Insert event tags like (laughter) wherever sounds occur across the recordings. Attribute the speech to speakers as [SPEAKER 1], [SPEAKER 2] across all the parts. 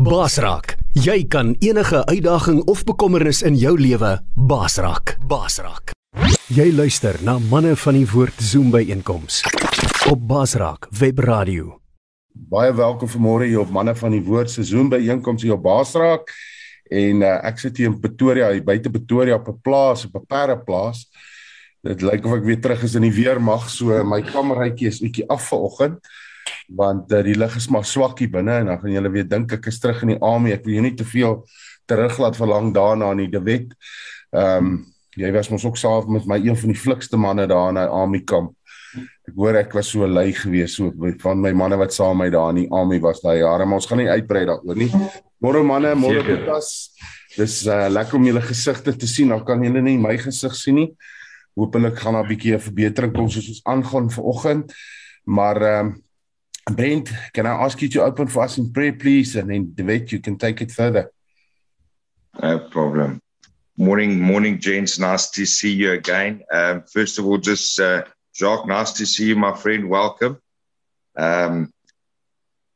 [SPEAKER 1] Basraak, jy kan enige uitdaging of bekommernis in jou lewe basraak. Basraak. Jy luister na manne van die woord Zoom by einkoms op Basraak Webradio.
[SPEAKER 2] Baie welkom vanmôre hier op manne van die woord se Zoom by einkoms hier op Basraak. En uh, ek sit hier in Pretoria, hier buite Pretoria op 'n plaas, op 'n perdeplaas. Dit lyk of ek weer terug is in die weermag, so my kameruitjie is bietjie af vanoggend want uh, die lig is maar swak hier binne en dan gaan julle weer dink ek is terug in die army. Ek wil jou nie te veel teruglaat verlang daarna nie. De Wet. Ehm um, jy was mos ook saam met my een van die flikste manne daar in die army kamp. Ek hoor ek was so lui geweest so van my manne wat saam met my daar in die army was daai jare, maar ons gaan nie uitbrei daaroor nie. Môre manne, môre Botas. Dis uh, lekker om julle gesigte te sien. Dan kan julle nie my gesig sien nie. Hoopelik gaan daar 'n bietjie 'n verbetering kom soos ons aangaan vanoggend. Maar ehm um, Brent, can I ask you to open for us in prayer, please? And then, Devet, you can take it further.
[SPEAKER 3] No problem. Morning, morning, gents. Nice to see you again. Um, first of all, just uh, Jacques, nice to see you, my friend. Welcome. Um,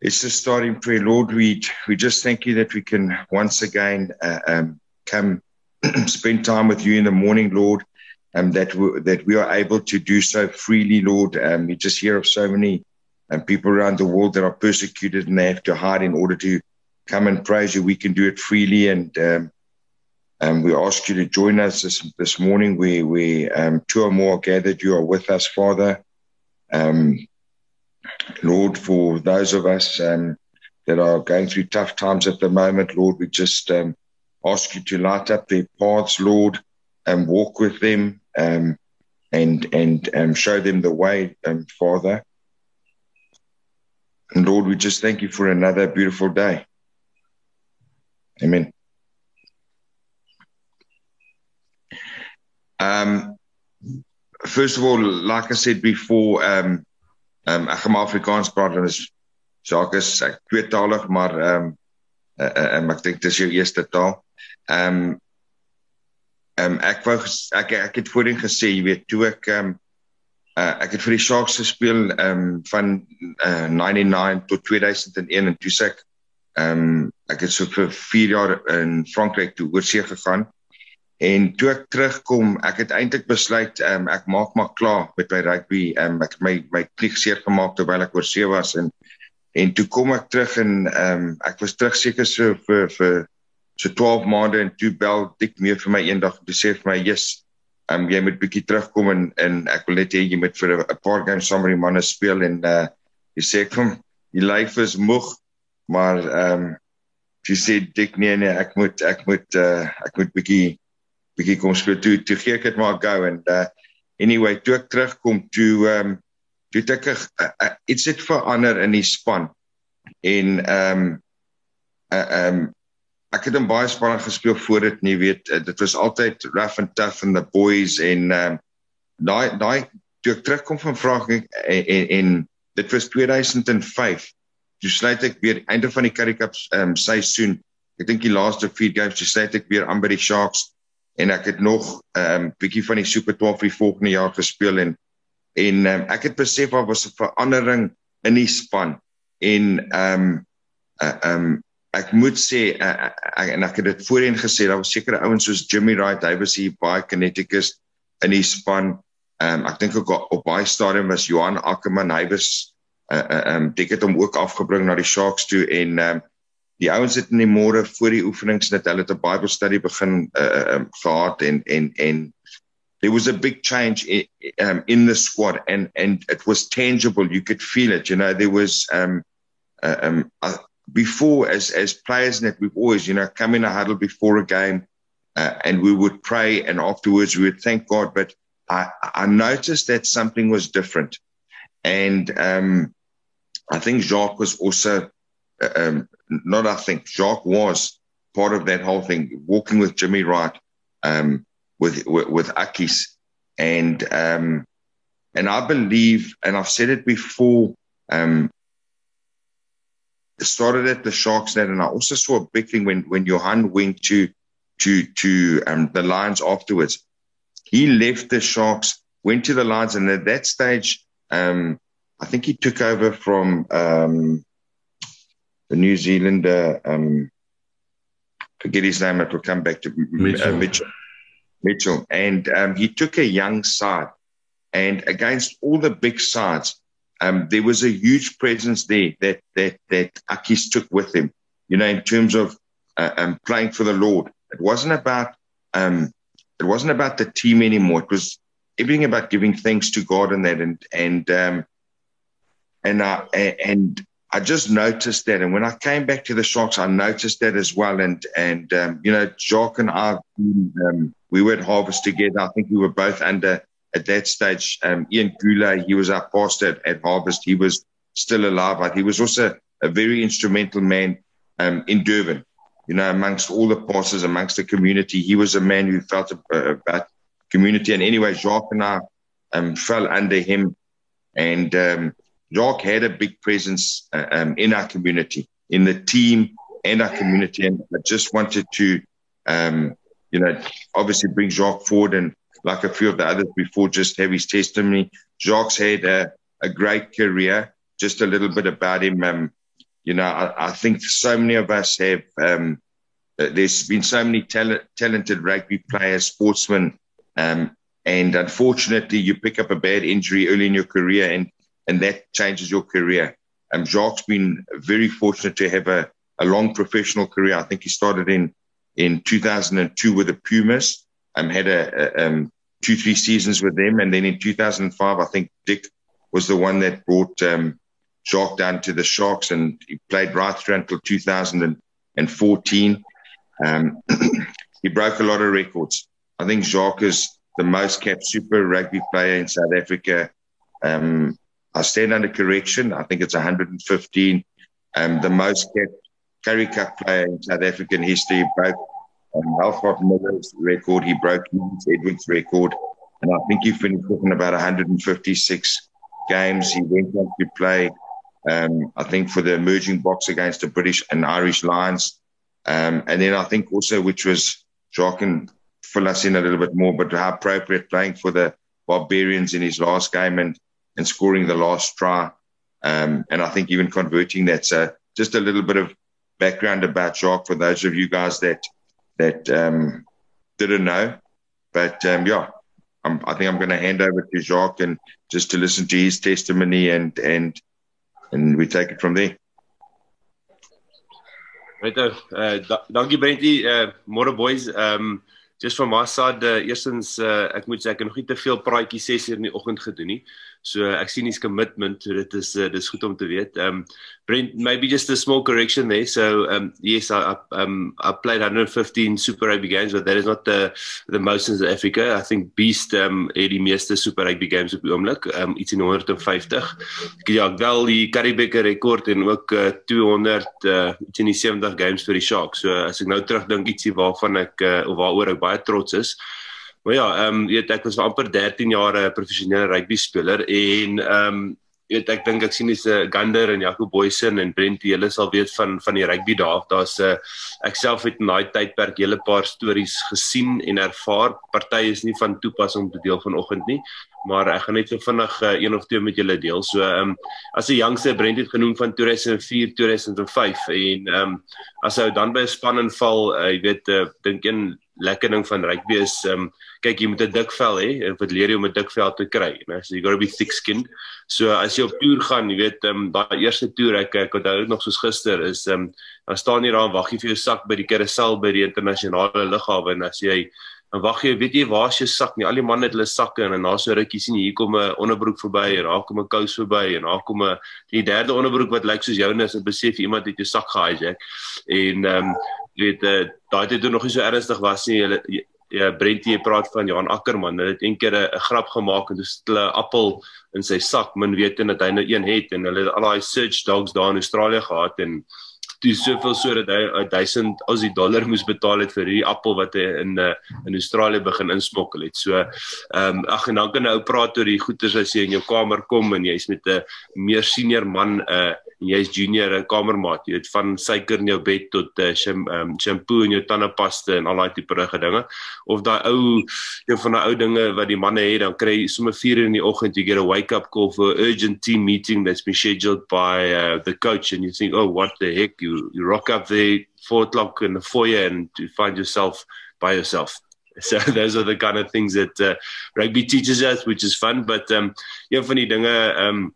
[SPEAKER 3] it's just starting prayer, Lord. We we just thank you that we can once again uh, um, come (clears throat) spend time with you in the morning, Lord. Um, that we, that we are able to do so freely, Lord. Um, you just hear of so many and people around the world that are persecuted and they have to hide in order to come and praise you. We can do it freely, and um, and we ask you to join us this, this morning. We we um, two or more gathered. You are with us, Father. Um, Lord, for those of us um, that are going through tough times at the moment, Lord, we just um, ask you to light up their paths, Lord, and walk with them, um, and and um, show them the way, um, Father. And Lord, we just thank you for another beautiful day. Amen. Um, first of all, like I said before, um, um, ek gaan Afrikaans praat en is Jacques is ek tweetalig, maar um, uh, uh, um, ek dink dis jou eerste taal. Um, um, ek wou ek ek het voorheen gesê, jy weet, toe ek um, uh, ek het vir die Sharks gespeel um van uh, 99 tot 2001 en toe ek um ek het so vir 4 jaar in Frankryk toe oorsee gegaan. En toe ek terugkom ek het eintlik besluit um ek maak maar klaar met my rugby. Um ek my my knie seer gemaak terwyl ek oorsee was en en toe kom ek terug en um ek was terug seker so vir vir so 12 maande en toe bel dik meer vir my eendag om te sê vir my yes um, jy moet bietjie terugkom en en ek wil net hê jy moet vir 'n paar games saam met die manne speel en uh jy sê ek van die life is moeg maar ehm um, jy sê dik nee nee ek moet ek moet uh ek moet bietjie bietjie kom speel toe toe gee ek dit maar gou en uh anyway toe ek terugkom toe ehm um, toe ek uh, uh, iets het verander in die span. En ehm um, uh, ehm um, ek het in baie spanne gespeel voor dit nie weet eh, dit was altyd rough and tough and the boys en ehm um, daai daai toe ek terugkom van vraag en, en en dit was 2005 toe sluit ek weer einde van die Currie Cup ehm um, seisoen ek dink die laaste 4 games toe sluit ek weer aan by die Sharks en ek het nog ehm um, bietjie van die Super 12 vir volgende jaar gespeel en en um, ek het besef daar was 'n verandering in die span en ehm um, uh, ehm um, ek moet sê uh, uh, en ek het dit voorheen gesê daar was sekere ouens soos Jimmy Wright hy was hier baie kineticus in die span. Um, ek dink ook op baie stadium was Johan Ackerman hy was uh, uh, um, dik het hom ook afgebring na die Sharks toe en um, die ouens het in die môre voor die oefenings net hulle het 'n Bible study begin uh, um, gehad en en en there was a big change in, um, in the squad and and it was tangible. You could feel it you know there was um, uh, um, uh, before as as players that we've always you know come in a huddle before a game uh, and we would pray and afterwards we would thank God. But I I noticed that something was different. And um I think Jacques was also uh, um not I think Jacques was part of that whole thing walking with Jimmy Wright um with with, with Akis and um and I believe and I've said it before um started at the Sharks net, and I also saw a big thing when when Johan went to to to um, the Lions afterwards. He left the Sharks, went to the Lions, and at that stage, um, I think he took over from um, the New Zealander. Um, forget his name. It will come back to Mitchell. Uh, Mitchell. Mitchell, and um, he took a young side, and against all the big sides, um, there was a huge presence there that that that Akis took with him. You know, in terms of uh, um, playing for the Lord, it wasn't about um, it wasn't about the team anymore. It was everything about giving thanks to God and that, and and um, and uh, and I just noticed that. And when I came back to the Sharks, I noticed that as well. And and um, you know, Jock and I, um, we were at Harvest together. I think we were both under at that stage. Um, Ian Goulet, he was our pastor at, at Harvest. He was still alive, but he was also a very instrumental man um, in Durban. You know, amongst all the pastors, amongst the community, he was a man who felt about community. And anyway, Jacques and I um, fell under him, and um, Jacques had a big presence uh, um, in our community, in the team and our community. And I just wanted to, um, you know, obviously bring Jacques forward and like a few of the others before, just have his testimony. Jacques had a, a great career. Just a little bit about him. Um, you know, I, I, think so many of us have. Um, uh, there's been so many talent, talented rugby players, sportsmen, um, and unfortunately, you pick up a bad injury early in your career, and and that changes your career. Um, Jacques been very fortunate to have a, a long professional career. I think he started in in 2002 with the Pumas. Um, had a, a um, two, three seasons with them. And then in 2005, I think Dick was the one that brought um, Jacques down to the Sharks and he played right through until 2014. Um, (clears throat) he broke a lot of records. I think Jacques is the most capped super rugby player in South Africa. Um, I stand under correction. I think it's 115. Um, the most capped Currie Cup player in South African history, broke um, Alfred Miller's record. He broke Edwards' record. And I think he finished in about 156 games. He went on to play, um, I think, for the emerging box against the British and Irish Lions. Um, and then I think also, which was, Jacques fill us in a little bit more, but how appropriate playing for the Barbarians in his last game and, and scoring the last try. Um, and I think even converting that. So just a little bit of background about Jacques for those of you guys that that um, didn't know. But um, yeah, I'm, i think I'm going to hand over to Jacques and just to listen to his testimony and and and we take it from there.
[SPEAKER 4] Right, uh, dankie Brentie, uh, môre boys. Um just from my side, uh, eerstens uh, ek moet sê ek het nog nie te veel praatjies 6 uur in die oggend gedoen nie. So ek sien his commitment, so dit is uh, dis goed om te weet. Um Brent, maybe just a small correction there. So um yes, I, I um I played 115 Super Rugby games, but that is not the the most in South Africa. I think Beast um het die meeste Super Rugby games op die oomblik, um iets in 150. Ek ja, wel die Currie rekord en ook uh, 200 uh iets in die 70 games vir die Sharks. So as ek nou terugdink ietsie waarvan ek uh, of waaroor ek baie trots is. Maar ja, ehm um, weet ek was vir amper 13 jaar 'n professionele rugby speler en ehm um, weet ek dink ek sien dis 'n uh, Gander en Jaco Boysen en Brent hulle sal weet van van die rugby daar. Daar's 'n uh, ek self het in daai tydperk hele paar stories gesien en ervaar. Party is nie van toepassing om te deel vanoggend nie, maar ek gaan net so vinnig uh, een of twee met julle deel. So ehm um, as 'n jongste Brent het genoem van 2004, 2005 en ehm um, as hy dan by 'n span inval, uh, jy weet uh, dink een lekker ding van rugby is ehm um, kyk jy moet 'n dik vel hê en wat leer jy om 'n dik vel te kry né? So you got to be thick skinned. So as jy op toer gaan jy weet ehm um, daai eerste toer ek ek onthou nog soos gister is ehm um, dan staan jy daar en wag jy vir jou sak by die karousel by die internasionale lughawe en as jy dan wag jy weet jy waar is jou sak nie? Al die manne het hulle sakke en na so rukkie sien jy hier kom 'n onderbroek verby en daar kom 'n kous verby en daar kom 'n die derde onderbroek wat lyk soos joune en besef iemand het jou sak gehijack en ehm um, jy weet uh, daai tyd toe nog nie so ernstig was nie hulle ja Brentie praat van Johan Ackerman. Hulle het eendag 'n grap gemaak en dis 'n appel in sy sak min weet en dat hy nou een het en hulle het al daai search dogs daar in Australië gehad en toe soveel sodat hy 1000 Aussie dollar moes betaal het vir hierdie appel wat hy in uh, in Australië begin insmokkel het. So ehm um, ag en dan kan 'n ou praat oor die goeders as jy in jou kamer kom en jy's met 'n meer senior man uh, en jy's junior 'n kamermaat, jy weet van suiker in jou bed tot uh, sham, um, shampoo in jou tandepasta en al daai tipe rige dinge. Of daai ou een van daai ou dinge wat die manne het, dan kry jy sommer 4 in die oggend you get a wake up call for urgent team meeting that's been scheduled by uh, the coach and you think, "Oh, what the heck? You you rock up there 4 o'clock in the foyer and you find yourself by yourself." (laughs) So those are the kind of things that uh, rugby teaches us, which is fun. But um, een dinge um,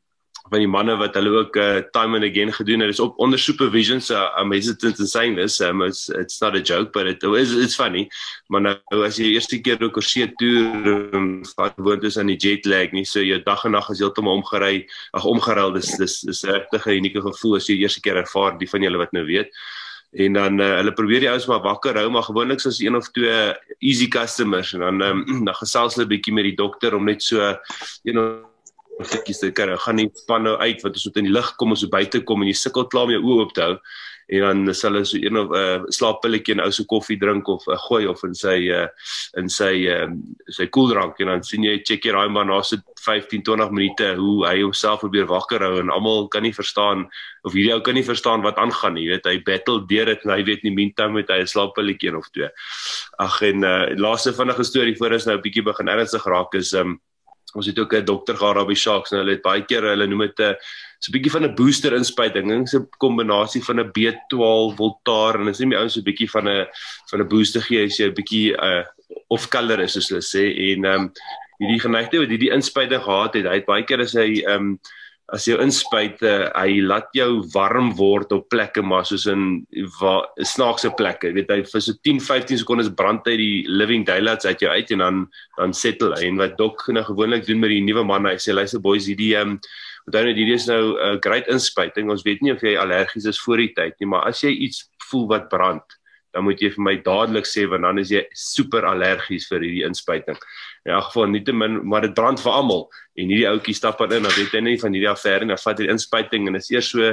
[SPEAKER 4] van die manne wat hulle ook uh, time and again gedoen het. Is op onder supervision so I'm hesitant in saying this um, it's, it's not a joke but it is it's funny. Maar nou as jy eerste keer ook oor see toer vat woord is aan die jet lag nie so jou dag en nag is heeltemal omgery ag omgeruil. Dis dis is regtig 'n unieke gevoel as jy eerste keer ervaar die van julle wat nou weet. En dan uh, hulle probeer die ouens maar wakker hou maar gewoonlik soos een of twee easy customers en dan um, (clears throat) dan gesels hulle 'n bietjie met die dokter om net so you know stukkies te kry. Gaan nie van nou uit wat ons moet in die lig kom ons so buite kom en jy sukkel klaar om jou oë oop te hou en dan sal hulle so een of 'n uh, slaappilletjie en ou so koffie drink of uh, gooi of in sy uh, in sy uh, sy koeldrank en dan sien jy check jy raai maar na so 15 20 minute hoe hy homself probeer wakker hou en almal kan nie verstaan of hierdie ou kan nie verstaan wat aangaan nie weet hy battle deur dit en hy weet nie meantime met hy 'n slaappilletjie of twee ag en uh, laaste vinnige storie voor ons nou 'n bietjie begin ernstig raak is um, ons het ook 'n dokter gehad daar by Sharks en hulle het baie keer hulle noem dit 'n so 'n bietjie van 'n booster inspuiting. Dit is 'n kombinasie van 'n B12 Voltar en is nie meer ouens so 'n bietjie van 'n van 'n booster gee as jy 'n bietjie uh of color is soos hulle sê en ehm um, hierdie geneigte wat hierdie inspuiting gehad het, hy het baie keer as hy ehm um, as jy inspuit hy laat jou warm word op plekke maar soos in waar snaakse plekke. Weet hy vir so 10 15 sekondes brand hy die living daylights uit jou uit en dan dan settle hy. En wat dok nou gewoonlik doen met die nuwe man hy sê luister boys hierdie um onthou net hierdie is nou 'n uh, great inspuiting. Ons weet nie of jy allergies is voor die tyd nie maar as jy iets voel wat brand dan moet jy vir my dadelik sê want dan is jy super allergies vir hierdie inspuiting. In elk geval nie te min maar dit brand vir almal. En hierdie ouetjie stap in dan weet hy net van hierdie affære en dan vat hy inspuiting en is eers so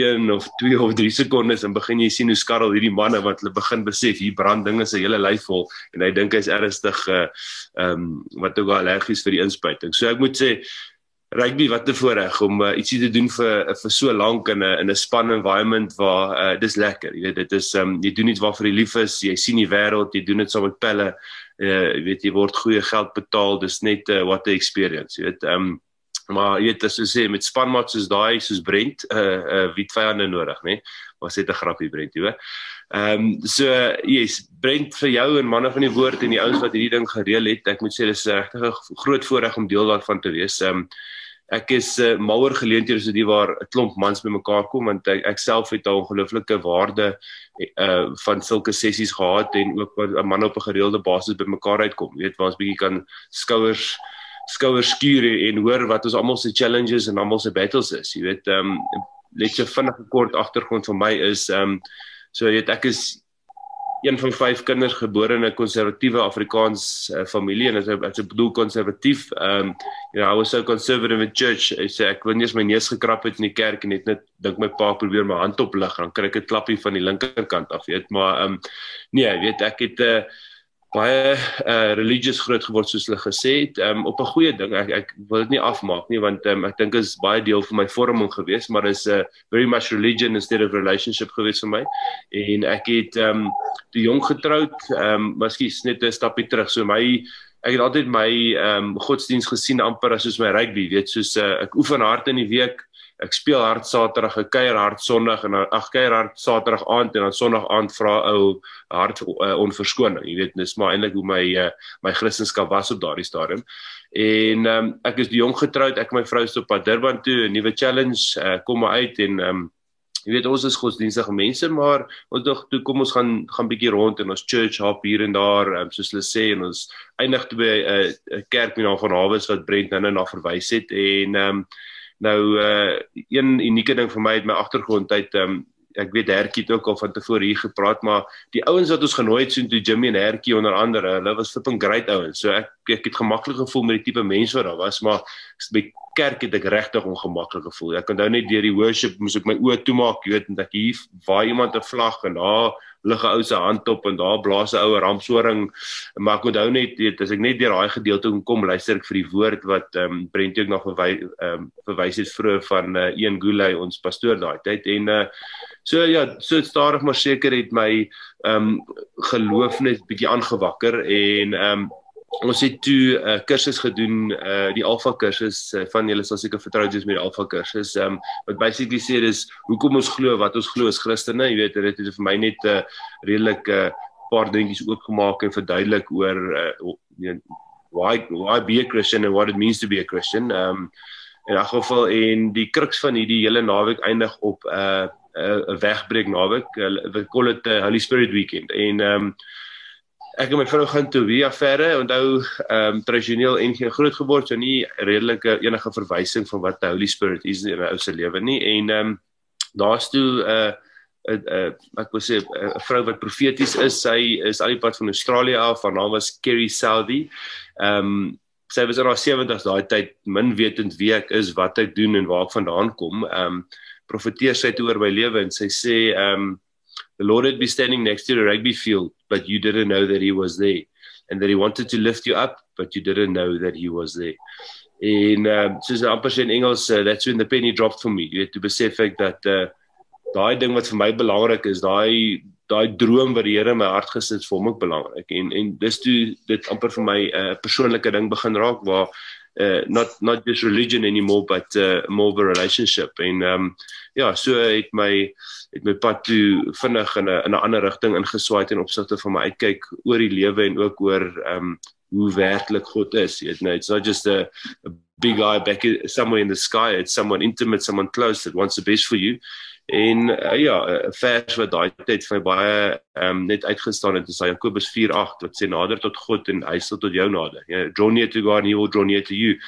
[SPEAKER 4] 1 of 2 of 3 sekondes en begin jy sien hoe skarrel hierdie manne wat hulle begin besef hier brand dinge se hele lyf vol. En hy dink hy's ernstig uh ehm um, wat ook allergies vir die inspuiting. So ek moet sê rugby wat 'n voorreg om uh, ietsie te doen vir vir so lank in 'n in 'n span environment waar uh, dis lekker jy weet dit is um, jy doen iets waarvoor jy lief is jy sien die wêreld jy doen dit saam met pelle uh, jy weet jy word goeie geld betaal dis net uh, what the experience jy weet um, maar jy weet as jy sê met spanmaats soos daai soos Brent uh uh wie vyande nodig nê was dit 'n grappie Brent weet Ehm um, so yes Brent vir jou en manne van die woord en die ouens wat hierdie ding gereël het ek moet sê dis regtig 'n groot voorreg om deel daarvan te wees. Ehm um, ek is uh, mal oor geleenthede so die waar 'n klomp mans bymekaar kom want ek, ek self het 'n ongelooflike waarde uh van sulke sessies gehad en ook wat 'n man op 'n gereelde basis bymekaar uitkom. Weet waar ons bietjie kan skouers skouers skuur en hoor wat ons almal se challenges en almal se battles is. Jy weet um net so vinnige kort agtergrond van my is um so jy weet ek is een van vyf kinders gebore in 'n konservatiewe Afrikaans uh, familie en as ek as ek bedoel konservatief, ehm um, you know, I was so conservative in church. Ek sê ek eens my neus gekrap het in die kerk en net dink my pa probeer my hand oplig, dan kry ek 'n klappie van die linkerkant af, weet, maar ehm um, nee, weet ek het 'n uh, eh, baie uh religious groot geword soos hulle gesê het. Um, op 'n goeie ding ek ek wil dit nie afmaak nie want um, ek dink is baie deel van my vorming gewees maar is 'n uh, very much religion instead of relationship gewees vir my. En ek het um te jong getroud um miskien net 'n stapie terug. So my ek het altyd my um godsdiens gesien amper as soos my rugby weet soos uh, ek oefen hard in die week ek speel hard Saterdag, ek kuier hard Sondag en dan ag kuier hard Saterdag aand en dan Sondag aand vra ou hard uh, onverskoning. Jy weet, dis maar eintlik hoe my uh, my Christendom was op daardie stadium. En um, ek is die jong getroud, ek en my vrou is op pad Durban toe, 'n nuwe challenge uh, kom maar uit en um, jy weet ons is godsdienstige mense, maar ons dog toe kom ons gaan gaan bietjie rond in ons church hop hier en daar, um, soos hulle sê en ons eindig toe by 'n uh, kerk met naam van Hawes wat Brent nou na verwys het en um, Nou uh een unieke ding vir my uit my agtergrond uit um ek weet Hertjie het ook al van tevore hier gepraat maar die ouens wat ons genooi het so toe Jimmy en Hertjie onder andere hulle was flipping great ouens. So ek ek het gemaklik gevoel met die tipe mense wat daar was maar kerk het ek regtig ongemaklik gevoel. Ek onthou net deur die worship moes ek my oë toemaak, jy weet, en ek hier waar iemand 'n vlag en daar lig 'n ou se hand op en daar blaas 'n ou rampsoring. Maar ek onthou net, weet, as ek net deur daai gedeelte kom kom, luister ek vir die woord wat ehm um, Brent ook nog verwys ehm um, verwys het vroeër van uh, Ian Goulet, ons pastoor daai tyd en uh, so ja, so stadig maar seker het my ehm um, geloof net bietjie aangewakker en ehm um, ons het toe 'n uh, kursus gedoen uh die alfa kursus uh, van julle sal seker vertrou is met die alfa kursus. Um wat basically sê dis hoekom ons glo wat ons glo as Christene. Jy weet dit het vir my net 'n uh, redelik 'n uh, paar dingetjies oopgemaak en verduidelik oor uh why why be a Christian and what it means to be a Christian. Um in 'n geval en die kruks van hierdie hele naweek eindig op 'n uh, 'n uh, wegbreek naweek. We call it the Holy Spirit weekend. En um ek en my vrou gaan toe via verre. Onthou ehm um, tradisioneel en geen groot geword so nie redelike enige verwysing van wat the Holy Spirit is in 'n ou se lewe nie. En ehm um, daar's toe 'n uh, 'n uh, uh, ek wou sê 'n uh, vrou wat profeties is. Sy is al die pad van Australië af. Haar naam was Kerry Southey ehm um, sy was in haar 70's daai tyd min wetend wie ek is wat ek doen en waar ek vandaan kom. Ehm um, profeteer sy toe oor my lewe en sy sê ehm um, the Lord had been standing next to a rugby field, but you didn't know that He was there, and that He wanted to lift you up, but you didn't know that He was there. En um, soos amper sê in Engels, uh, that's when the penny dropped for me. Jy het te besef ek dat uh, daai ding wat vir my belangrik is, daai daai droom wat die Here in my hart gesit het, vir hom ook belangrik. En en dis toe dit amper vir my 'n uh, persoonlike ding begin raak waar uh, not not just religion anymore but uh, more of a relationship. En ehm um, ja so het my het my pad toe vinnig in 'n in 'n ander rigting ingeswaai ten opsigte van my uitkyk oor die lewe en ook oor ehm um, hoe werklik God is jy weet nou it's not just a, a big guy back somewhere in the sky. It's someone intimate someone close that wants the best for you En uh, ja, 'n vers wat daai tyd vir baie ehm um, net uitgestaan het, is Jakobus 4:8 wat sê nader tot God en hy sal tot jou nader. Ja, draw near to God and he will draw near to you.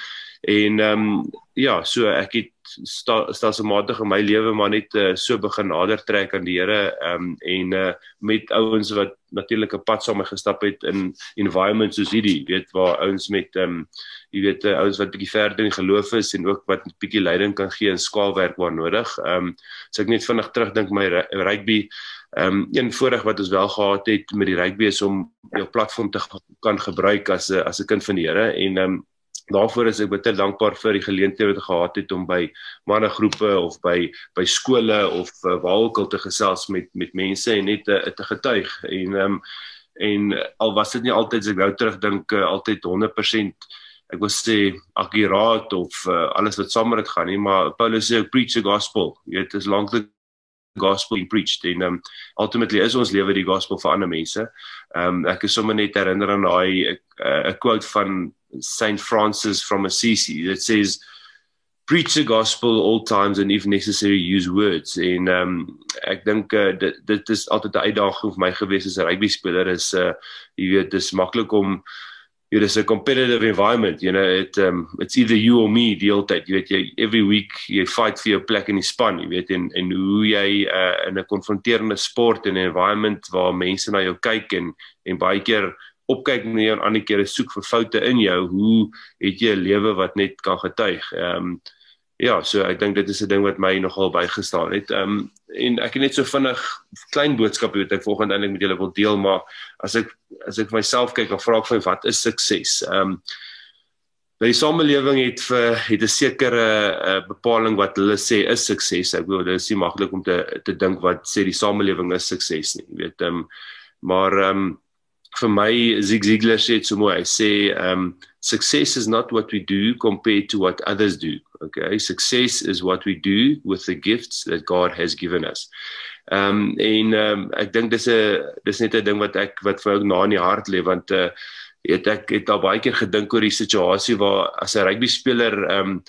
[SPEAKER 4] En ehm um, ja, so ek het stelselmatig in my lewe maar net uh, so begin nader trek aan die Here um, en uh, met ouens wat natuurlik 'n pad saam gestap het in environments soos hierdie, weet waar ouens met ehm um, jy weet uh, ouens wat bietjie verder in geloof is en ook wat bietjie leiding kan gee in skaalwerk waar nodig. Ehm um, so ek net vinnig terugdink my rugby ehm um, een voorreg wat ons wel gehad het met die rugby is om jou platform te kan gebruik as 'n as 'n kind van die Here en ehm um, daarvoor is ek baie dankbaar vir die geleenthede wat ek gehad het om by mannegroepe of by by skole of uh, waar ook al te gesels met met mense en net uh, te getuig en um, en al was dit nie altyd as ek nou terugdink uh, altyd 100% ek wil sê akkuraat of uh, alles wat saam met dit gaan nie maar Paulus sê preach the gospel jy weet is lank die gospel preached en um, ultimately is ons lewe die gospel vir ander mense. Um ek is sommer net herinner aan daai 'n quote van Saint Francis from Assisi that says preach the gospel all times and if necessary use words. En um ek dink uh, dit dit is altyd 'n uitdaging vir my gewees as 'n rugby speler is uh jy weet dis maklik om it is a competitive environment you know it um it's either you or me die hele tyd. Jy weet jy every week jy fight vir jou plek in die span jy weet en en hoe jy uh, in 'n konfronterende sport en 'n environment waar mense na jou kyk en en baie keer opkyk na jou en ander kere soek vir foute in jou, hoe het jy 'n lewe wat net kan getuig? Ehm um, ja, so ek dink dit is 'n ding wat my nogal bygestaan het. Ehm um, en ek het net so vinnig klein boodskappe wat ek volgende eintlik met julle wil deel, maar as ek as ek myself kyk, dan vra ek vir wat is sukses? Ehm um, Die samelewing het vir het 'n sekere uh, bepaling wat hulle sê is sukses. Ek bedoel dit is nie maklik om te te dink wat sê die samelewing is sukses nie. Jy weet, ehm um, maar ehm um, vir my Zig Ziglar sê dit so mooi. Hy sê um success is not what we do compared to what others do. Okay? Success is what we do with the gifts that God has given us. Um en um ek dink dis 'n dis net 'n ding wat ek wat vir my na in die hart lê want uh het ek het al baie keer gedink oor die situasie waar as 'n rugby speler um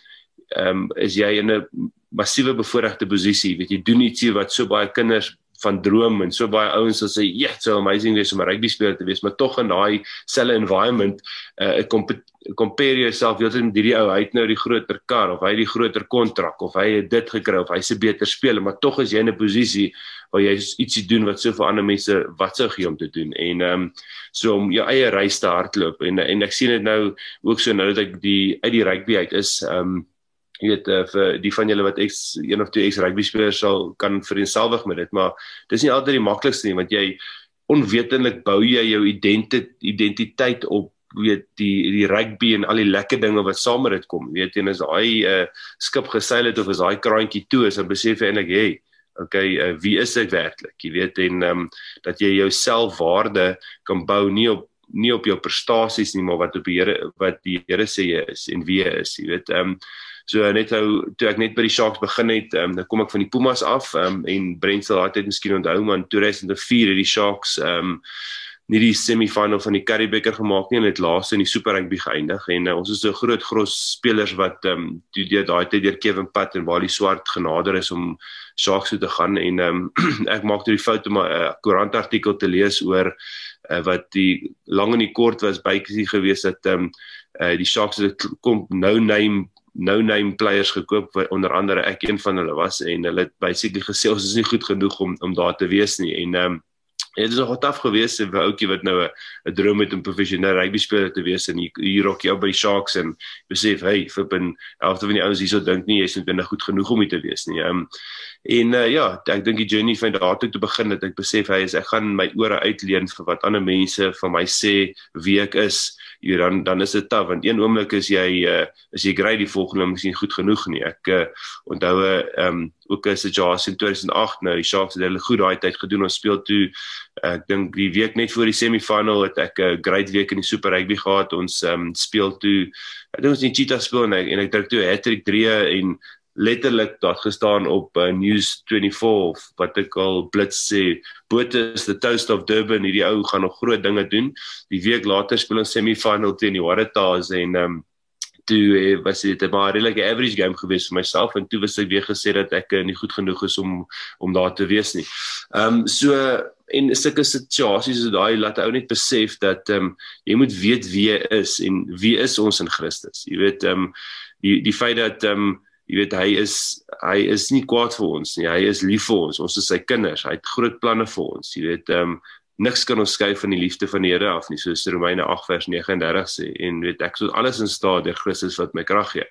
[SPEAKER 4] um is jy in 'n massiewe bevoordeelde posisie, weet jy doen ietsie wat so baie kinders van droom en so baie ouens sal sê ja, yeah, so amazing wees om 'n rugby speler te wees, maar tog in daai selfe environment uh compare yourself jy het hierdie ou hy het nou die groter kar of hy het die groter kontrak of hy het dit gekry of hy's 'n beter speler, maar tog is jy in 'n posisie waar jy ietsie doen wat so vir ander mense wat sou gee om te doen. En ehm um, so om jou eie reis te hardloop en en ek sien dit nou ook so nou dat ek die uit die rugby uit is ehm um, jy weet uh, vir die van julle wat ek een of twee ex rugby spelers sal kan vereenselwig met dit maar dis nie altyd die maklikste nie want jy onwetendlik bou jy jou identiteit identiteit op weet die die rugby en al die lekker dinge wat saam met dit kom. Weet jy en as daai uh, skip geseil het of as daai kraantjie toe is dan besef jy eintlik hey okay uh, wie is ek werklik? Jy weet en um, dat jy jou selfwaarde kan bou nie op nie op jou prestasies nie maar wat op die Here wat die Here sê jy is en wie jy is jy weet ehm um, So net ou toe ek net by die Sharks begin het, um, dan kom ek van die Pumas af um, en Brent sal daai tyd miskien onthou maar in 2004 het die Sharks um nie die semifinal van die Currie Beeker gemaak nie en het laaste in die Super Rugby geëindig. En uh, ons is so groot gros spelers wat um toe deur daai tyd deur Kevin Pat en Wally Swart genader is om Sharks toe te gaan. En um (clears throat) ek maak toe die fout om 'n uh, koerant artikel te lees oor uh, wat die lang en die kort was bykie gewees dat um uh, die Sharks het kom no name no name players gekoop onder andere ek een van hulle was en hulle het basically gesê ons is nie goed genoeg om om daar te wees nie en ehm um, dit is nog taaf geweest vir 'n ouetjie wat nou 'n droom het om professioneel rugby speler te wees en hier, jy op by die Sharks en besef hey flippin helfte van die ouens hierso dink nie jy's net goed genoeg om hier te wees nie. Ehm en uh, ja, ek dink die journey van daar toe te begin het ek besef hy is ek gaan my ore uitleen vir wat ander mense van my sê wie ek is jy dan dan is dit taaf want een oomblik is jy uh, is jy grade die volgende miskien goed genoeg nie. Ek uh, onthou 'n uh, um, ook 'n situasie in 2008 nou die Sharks het hulle goed daai tyd gedoen ons speel toe ek dink die week net voor die semifinal het ek 'n great week in die Super Rugby gehad. Ons um, speel toe ek dink ons in Cheetah speel en ek, en ek druk toe hattrick 3 en letterlik daar gestaan op uh, News 24 wat ek al blits sê Bote is the toast of Durban hierdie ou gaan nog groot dinge doen die week later speel ons semifinal teen die Waratahs en um, toe eh, was dit 'n baie redelike average game gewees vir myself en toe was ek weer gesê dat ek uh, nie goed genoeg is om om daar te wees nie. Ehm um, so en sulke situasies so daai laat ou net besef dat ehm um, jy moet weet wie jy is en wie is ons in Christus. Jy weet ehm um, die die feit dat ehm um, jy weet hy is hy is nie kwaad vir ons nie. Hy is lief vir ons. Ons is sy kinders. Hy het groot planne vir ons. Jy weet, ehm um, niks kan ons skei van die liefde van die Here af nie, soos Romeine 8 vers 39 sê. En weet ek sou alles in staat deur Christus wat my krag gee.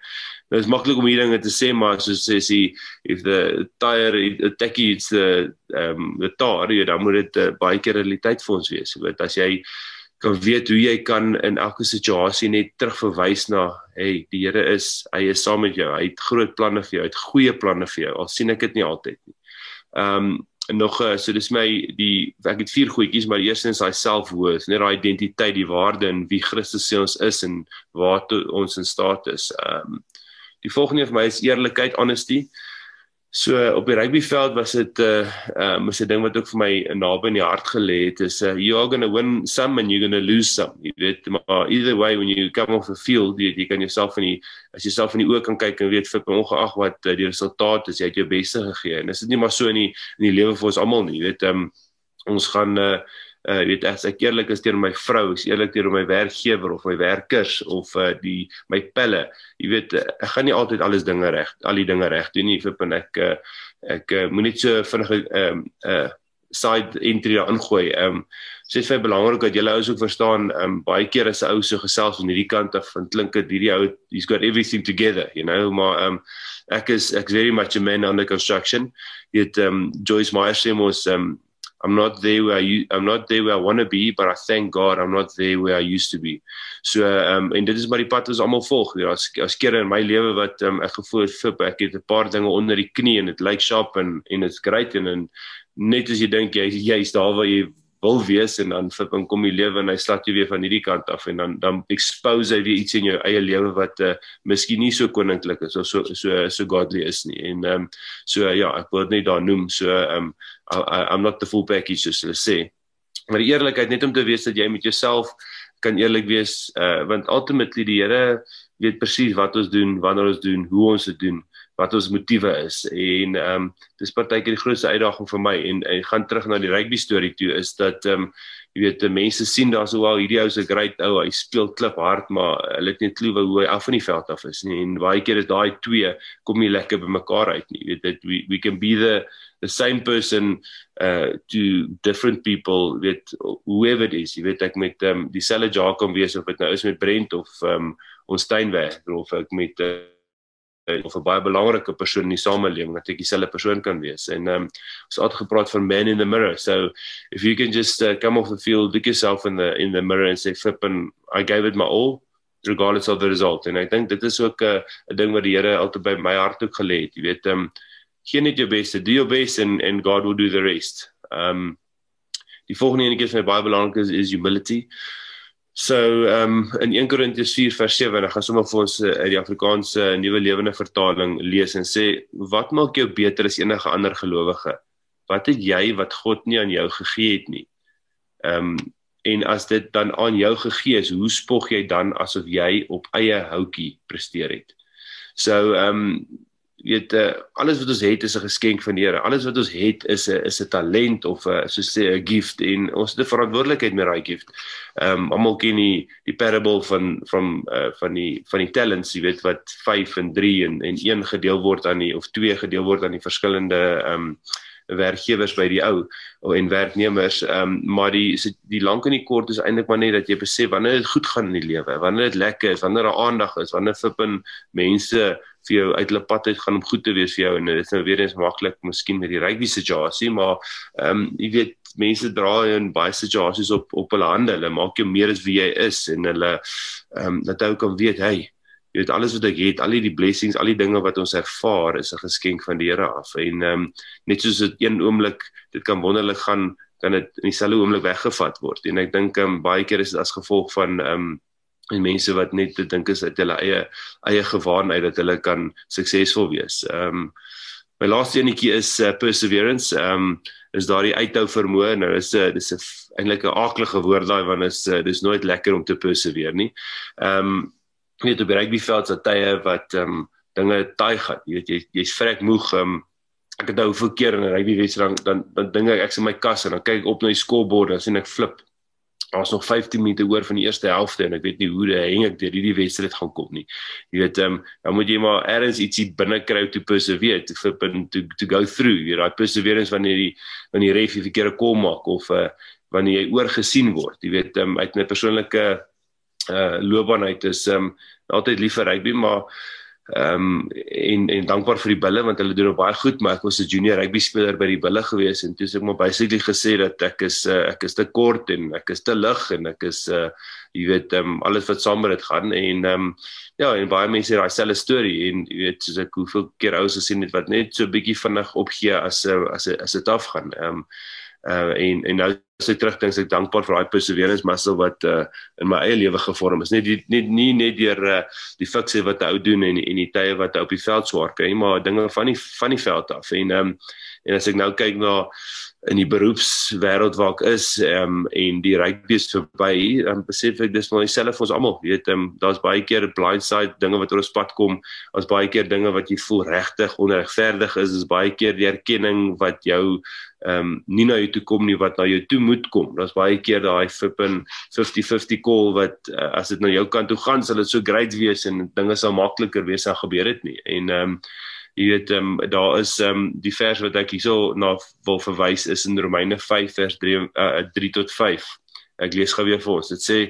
[SPEAKER 4] Nou is maklik om hierdie dinge te sê, maar soos sê sy if the tire attack it's the ehm um, the tire, dan moet dit uh, baie keer realiteit vir ons wees. Jy weet, as jy kan weet hoe jy kan in elke situasie net terugverwys na hey die Here is hy is saam met jou hy het groot planne vir jou hy het goeie planne vir jou al sien ek dit nie altyd nie. Ehm um, nog uh, so dis my die ek het vier goedjies maar eerstens hy selfworth net daai identiteit die waarde in wie Christus sê ons is en waartoe ons in staat is. Ehm um, die volgende vir my is eerlikheid honesty. So op die rugbyveld was dit 'n uh, um, 'n ding wat ook vir my naby in die hart gelê het is uh, you are going to win some and you're going to lose some. Jy weet maar either way when you come off the field jy, jy kan jouself in die as jy self in die oë kan kyk en weet vir ongeag wat uh, die resultaat is jy het jou beste gegee en dit nie maar so in die in die lewe vir ons almal nie. Jy weet um, ons gaan uh, uh weet as ek eerlik is teenoor my vrou, is eerlik teenoor my werkgewer of my werkers of uh die my pelle. Jy weet uh, ek gaan nie altyd alles dinge reg, al die dinge reg doen nie. Vind ek uh, ek uh, moenie so vinnig 'n um, uh side entry ingooi. Um so dit is baie belangrik dat julle ouens ook verstaan, um baie keer as 'n ou so gesels van hierdie kant af, van klink dit hierdie ou he's got everything together, you know, maar um ek is ek's very much a man under construction. Dit um Joyce Meyer sê mos um I'm not there where I I'm not there where I want to be but I thank God I'm not there where I used to be. So um, en dit is maar die pad wat ons almal volg. Ja, as as kere in my lewe wat um, ek gevoel het fip ek het 'n paar dinge onder die knie en dit lyk sharp en en it's great en, en net as jy dink jy jy's daar waar jy wil wees en dan en kom die lewe en hy slaat jy weer van hierdie kant af en dan dan expose hy weer iets in jou eie lewe wat uh, miskien nie so koninklik is of so so so godly is nie. En ehm um, so uh, ja, ek wil dit net daar noem. So ehm um, I, I'm not the full package soos hulle sê. Maar die eerlikheid net om te weet dat jy met jouself kan eerlik wees uh want ultimately die Here weet presies wat ons doen, wanneer ons doen, hoe ons dit doen, wat ons motiewe is. En ehm um, dis partykeer die grootste uitdaging vir my en en gaan terug na die rugby storie toe is dat ehm um, jy weet mense sien daar sou al hierdie ou se great ou hy speel klip hard maar hulle het net klou hoe hy af van die veld af is nie. En baie keer is daai twee kom nie lekker by mekaar uit nie. Jy weet dit we, we can be the the same person uh to different people weet whoever it is. Jy weet ek met um, dieselfde Jacob wees of dit nou is met Brent of um, ons Steinweg of ek met uh, of 'n baie belangrike persoon in die samelewing dat ek dieselfde persoon kan wees. En ehm um, ons het gepraat van man in the mirror. So if you can just uh, come off the field, look yourself in the in the mirror and say flip and I gave it my all regardless of the result. En ek dink dit is ook 'n uh, 'n ding wat die Here altyd by my hart ook gelê het. Jy weet ehm um, gee net jou bes, do your best and and God will do the rest. Ehm um, die volgende vir my baie belangrik is is humility. So ehm um, in 1 Korintiërs 4 vers 7 en ek gaan sommer vir ons uh, uit die Afrikaanse uh, Nuwe Lewende Vertaling lees en sê wat maak jou beter as enige ander gelowige? Wat het jy wat God nie aan jou gegee het nie? Ehm um, en as dit dan aan jou gegee is, hoe spog jy dan asof jy op eie houtjie presteer het? So ehm um, weet uh, alles wat ons het is 'n geskenk van die Here. Alles wat ons het is 'n is 'n talent of 'n so sê 'n gift en ons het 'n verantwoordelikheid met daai gift. Ehm um, almal ken die die parable van van uh, van die van die talents, jy weet wat 5 en 3 en en 1 gedeel word aan die of 2 gedeel word aan die verskillende ehm um, werkgewers by die ou en werknemers ehm um, maar die die lank en die kort is eintlik maar net dat jy besef wanneer dit goed gaan in die lewe wanneer dit lekker is wanneer daar aandag is wanneer flippin mense vir jou uit hulle pad uit gaan om goed te wees vir jou en dit is nou weer eens maklik miskien met die rugby situasie maar ehm um, jy weet mense dra in baie situasies op op hulle hande hulle maak jou meer as wie jy is en hulle ehm um, dat ou kan weet hey jy weet alles wat ek het al die blessings al die dinge wat ons ervaar is 'n geskenk van die Here af en ehm um, net soos dit een oomblik dit kan wonderlik gaan kan dit in dieselfde oomblik weggevat word en ek dink ehm um, baie keer is dit as gevolg van ehm um, en mense wat net te dink is uit hulle eie eie gewaarheid dat hulle kan suksesvol wees. Ehm um, my laaste enetjie is uh, perseverance. Ehm um, is daardie uithou vermoë. Nou is 'n dis 'n eintlik 'n aaklige woord daai want is uh, dis nooit lekker om te perseveer nie. Ehm um, weet op rugbyveld se tye wat ehm um, dinge taai gaan. Jy weet jy jy's vrek moeg. Ehm um, ek het nou hoeveel keer in 'n rugbywedstryd dan dan dink ek ek's in my kas en dan kyk ek op na die scorebord en sien ek flip daar's nog 15 minute oor van die eerste helfte en ek weet nie hoe dit hang ek deur hierdie wedstryd gaan kom nie. Jy weet ehm um, dan moet jy maar ergens ietsie binne kry te persevere, to flip and to to go through. Jy raai perseverance wanneer die wanneer die ref die verkeerde kom maak of uh wanneer jy oorgesien word. Jy weet ehm um, uit 'n persoonlike uh loopbaan uit. Is ehm um, altyd lief vir rugby maar ehm um, en en dankbaar vir die bulle want hulle doen baie goed maar ek was 'n junior rugby speler by die bulle gewees en toe het ek maar basically gesê dat ek is uh, ek is te kort en ek is te lig en ek is uh jy weet ehm um, alles wat saam met dit gaan en ehm um, ja en baie mense het daai selfde storie en jy weet soos ek hoeveel keer ouers gesien het wat net so bietjie vinnig opgee as as as dit afgaan ehm um, uh en en nou as ek terugdink ek dankbaar vir daai perseverance muscle wat uh in my eie lewe gevorm is. Net net nie net deur uh die fikse wat hy ou doen en en die tye wat hy op die veld swaar kry maar dinge van die van die veld af. En um en as ek nou kyk na in die beroepswêreld waar ek is um, en die rugby is verby dan besef ek dis maar dieselfde vir ons almal. Weet um, daar's baie keer blindside dinge wat oor ons pad kom. As baie keer dinge wat jy voel regtig onregverdig is. Is baie keer die erkenning wat jou ehm um, nie na jou toe kom nie wat na jou toe moet kom daar's baie keer daai flippin 50-50 call wat uh, as dit na jou kant toe gaan sal dit so great wees en dinge sal makliker wees as gebeur het nie en ehm um, jy weet ehm um, daar is ehm um, die vers wat ek hierso na wil verwys is in Romeine 5 vers 3 uh, 3 tot 5. Ek lees gou weer vir ons. Dit sê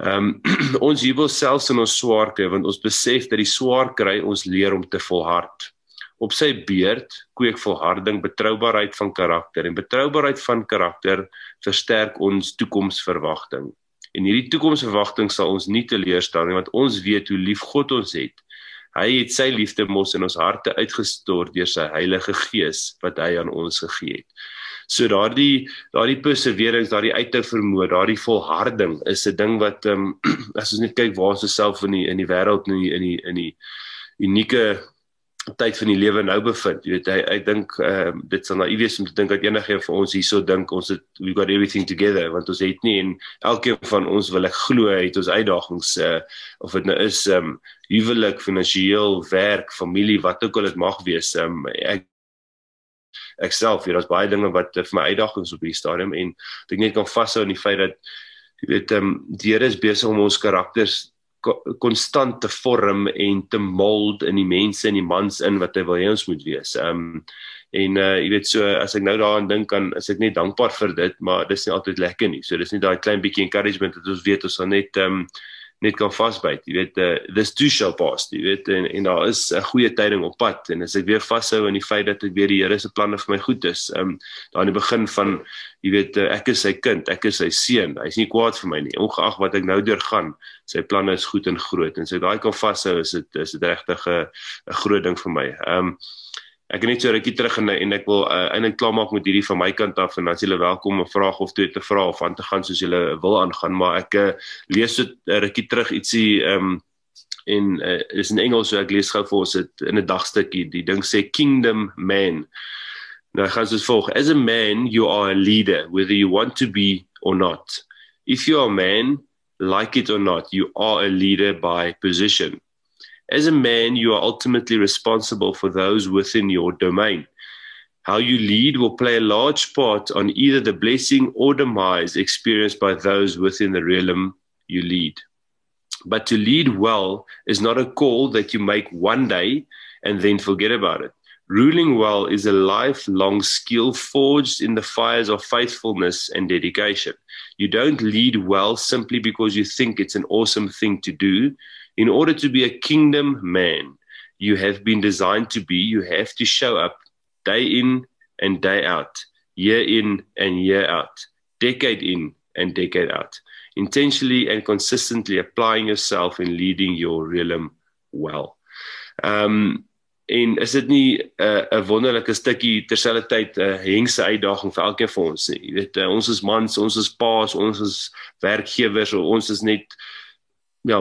[SPEAKER 4] ehm um, (clears throat) ons jubel selfs in ons swaar kry want ons besef dat die swaar kry ons leer om te volhard. Op sy beurt kweek volharding betroubaarheid van karakter en betroubaarheid van karakter versterk ons toekomsverwagting. En hierdie toekomsverwagting sal ons nie teleurstel nie want ons weet hoe lief God ons het Hy het sy liefde mos in ons harte uitgestort deur sy Heilige Gees wat hy aan ons gegee het. So daardie daardie perseverance, daardie uithou vermoë, daardie volharding is 'n ding wat ehm um, (clears throat) as ons net kyk waar ons self in die in die wêreld die in die in die unieke tyd van die lewe nou bevind. Jy weet hy ek dink ehm uh, dit sal naïef wees om te dink dat enige van ons hierso dink ons het we got everything together want ons het nie en elkeen van ons wil ek glo het ons uitdagings uh, of dit nou is ehm um, huwelik, finansiëel, werk, familie, wat ook al dit mag wees. Ehm um, ek ek self, hier daar's baie dinge wat vir my uitdagings op hierdie stadium en ek net kan vashou in die feit dat jy weet ehm um, die Here is besig om ons karakters konstant te vorm en te mold in die mense en die mans in wat hy wil hê ons moet wees. Ehm um, en uh jy weet so as ek nou daaraan dink kan is ek net dankbaar vir dit, maar dis nie altyd lekker nie. So dis nie daai klein bietjie encouragement dat ons weet ons sal net ehm um, net kan vasbyt. Jy weet uh, this too shall pass. Jy weet en, en daar is 'n goeie tyding op pad en as ek weer vashou aan die feit dat ek weer die Here se planne vir my goed is. Ehm um, daar in die begin van jy weet uh, ek is sy kind, ek is sy seun. Hy's nie kwaad vir my nie. Ongeag wat ek nou deurgaan, sy planne is goed en groot en so daai kan vashou is dit is dit regtig 'n 'n groot ding vir my. Ehm um, Ek het net so rukkie terug en en ek wil uh, eintlik klaarmaak met hierdie van my kant af en dan is julle welkom om 'n vraag of twee te vra of aan te gaan soos julle wil aangaan, maar ek uh, lees so 'n rukkie terug ietsie ehm um, en uh, is in Engels so ek lees gou vir ons dit in 'n dagstukkie. Die ding sê kingdom man. Nou gaan dit volg. As a man, you are a leader whether you want to be or not. If you are a man, like it or not, you are a leader by position. As a man, you are ultimately responsible for those within your domain. How you lead will play a large part on either the blessing or demise experienced by those within the realm you lead. But to lead well is not a call that you make one day and then forget about it. Ruling well is a lifelong skill forged in the fires of faithfulness and dedication. You don't lead well simply because you think it's an awesome thing to do. In order to be a kingdom man, you have been designed to be, you have to show up day in and day out, year in and year out, decade in and decade out, intentionally and consistently applying yourself and leading your realm well. Um en is dit nie 'n uh, 'n wonderlike stukkie terselfdertyd 'n uh, hengse uitdaging vir elkeen van ons nie. Jy weet uh, ons is mans, ons is paas, ons is werkgewers, ons is net ja,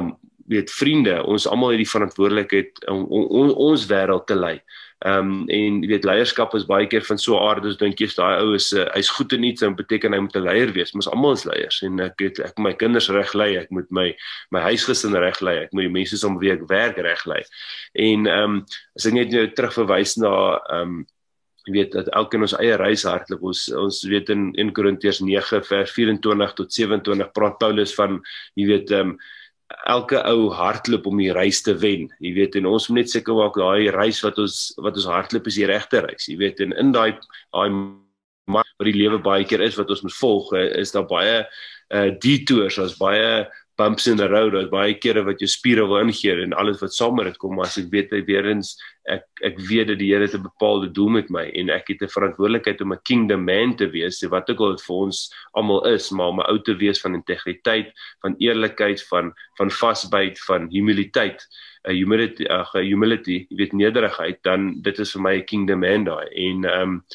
[SPEAKER 4] weet vriende, ons almal het die verantwoordelikheid om, om, om ons wêreld te lei. Ehm um, en jy weet leierskap is baie keer van so 'n aard as dink jy's daai ou is uh, hy's goed in iets en beteken hy moet 'n leier wees. Ons almal is leiers en ek weet ek moet my kinders reg lei, ek moet my my huisgesin reg lei, ek moet die mense om wie ek werk reg lei. En ehm um, as ek net nou terugverwys na ehm um, jy weet dat elkeen ons eie reis hartlik ons ons weet in 1 Korintiërs 9 vers 24 tot 27 praat Paulus van jy weet ehm um, elke ou hardloop om die reis te wen. Jy weet en ons moet net seker maak daai reis wat ons wat ons hardloop is die regte reis. Jy weet en in daai daai maar wat die lewe baie keer is wat ons moet volg, is daar baie uh detours, daar's baie bumps in the road, daar's baie kere wat jou spiere wil ingeer en alles wat saam met dit kom, maar as ek weet hy weer eens ek ek weet dat die Here 'n bepaalde doel met my en ek het 'n verantwoordelikheid om 'n kingdom man te wees, wat ook al dit vir ons almal is, maar om 'n ou te wees van integriteit, van eerlikheid, van van vasbyt, van humiliteit, 'n humility, 'n humility, jy weet nederigheid, dan dit is vir my 'n kingdom man daai. En ehm um,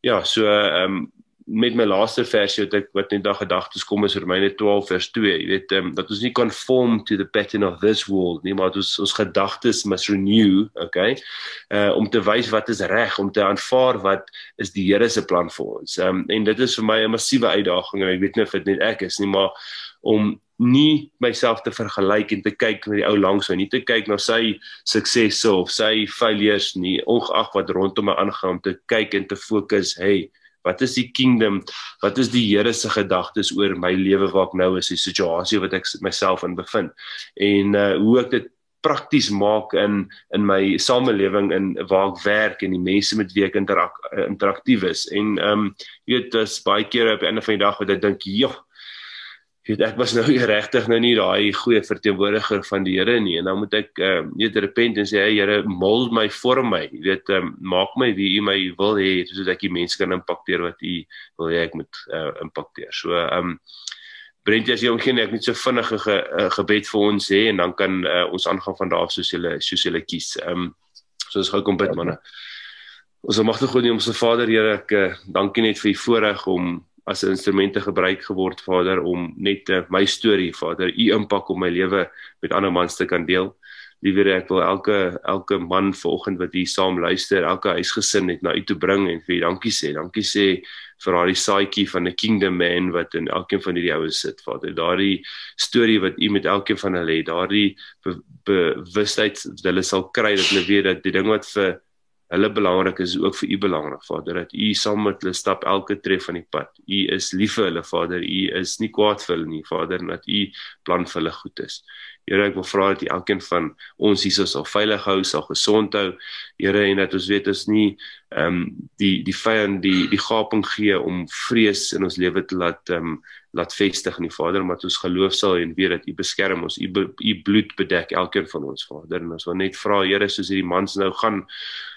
[SPEAKER 4] ja, so ehm um, met my laaste versie wat ek wat net daag gedagtes kom is Romeine 12 vers 2 jy weet um, dat ons nie conform to the pattern of this world nie maar ons ons gedagtes must renew okay uh, om te wys wat is reg om te aanvaar wat is die Here se plan vir ons. Um, en dit is vir my 'n massiewe uitdaging en ek weet nie of dit net ek is nie maar om nie myself te vergelyk en te kyk met die ou langs my nie te kyk na sy suksesse of sy failures nie ongeag wat rondom my aangaan om te kyk en te fokus hey Wat is die kingdom? Wat is die Here se gedagtes oor my lewe waar ek nou is, die situasie wat ek myself in bevind? En uh hoe ek dit prakties maak in in my samelewing en waar ek werk en die mense met wie ek interak, interaktief is. En ehm um, jy weet, dis baie kere op 'n einde van die dag wat ek dink, "Joh, weet ek was nou (laughs) regtig nou nie daai goeie verteenwoordiger van die Here nie. En dan moet ek ehm uh, net repent en sê hey Here mold my vorm my. Jy weet um, maak my wie u my wil hê sodat ek die mense kan impakteer wat u wil hê ek moet uh, impakteer. So ehm um, Brent as jy omgeen ek net so vinnige ge, uh, gebed vir ons hê en dan kan uh, ons aangaan van daar soos jy soos jy kies. Ehm um, soos gou kom bid manne. Ons magte God nie om se Vader Here ek dankie net vir u voorreg om as 'n instrumente gebruik geword Vader om net uh, my storie Vader u impak op my lewe met ander mans te kan deel. Liewer ek wil elke elke man vanoggend wat hier saam luister, elke huisgesin net na u toe bring en vir u dankie sê. Dankie sê vir daardie saadjie van 'n kingdom man wat in elkeen van hierdie oues sit Vader. Daardie storie wat u met elkeen van hulle het, daardie bewustheid be, dat hulle sal kry dat hulle weet dat die ding wat vir hulle belangrik is ook vir u belangrik Vader dat u saam met hulle stap elke tree van die pad. U is lief vir hulle Vader. U is nie kwaad vir hulle nie Vader dat u plan vir hulle goed is. Here ek wil vra dat U elkeen van ons hier sal veilig hou, sal gesond hou. Here en dat ons weet ons nie ehm um, die die vyand die die gaping gee om vrees in ons lewe te laat ehm um, laat vestig nie Vader, maar ons geloof sal en weet dat U beskerm ons. U U bloed bedek elkeen van ons Vader. En ons wil net vra Here soos hierdie mans nou gaan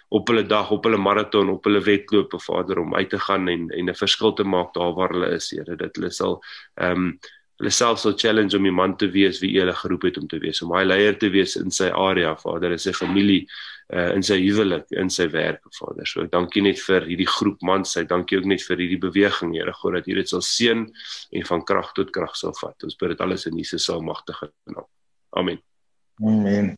[SPEAKER 4] op hulle dag op hulle maraton op hulle wedloop Vader om uit te gaan en en 'n verskil te maak daar waar hulle is Here. Dat hulle sal ehm um, hulle self sal challenge om die man te wees wie hulle geroep het om te wees om hy leier te wees in sy area Vader in sy familie uh, in sy huwelik in sy werk Vader. So dankie net vir hierdie groep mans hy dankie ook net vir hierdie beweging Here God dat U dit sal seën en van krag tot krag sal vat. Ons bid dit alles in Jesus se magtige naam. Amen.
[SPEAKER 3] Amen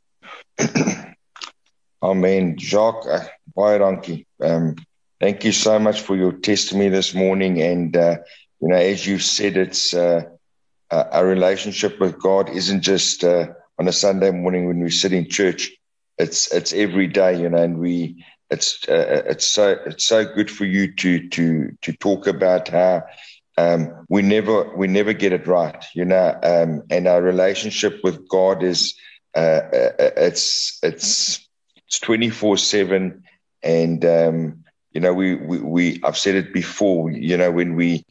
[SPEAKER 3] amen Jacques uh, baie dankie um thank you so much for your testimony this morning and uh, you know as you said it's uh, our relationship with God isn't just uh, on a Sunday morning when we sit in church. It's it's every day, you know, and we it's uh, it's so it's so good for you to to to talk about how um, we never we never get it right, you know, um, and our relationship with God is uh, it's it's it's twenty four seven, and um, you know we, we we I've said it before, you know, when we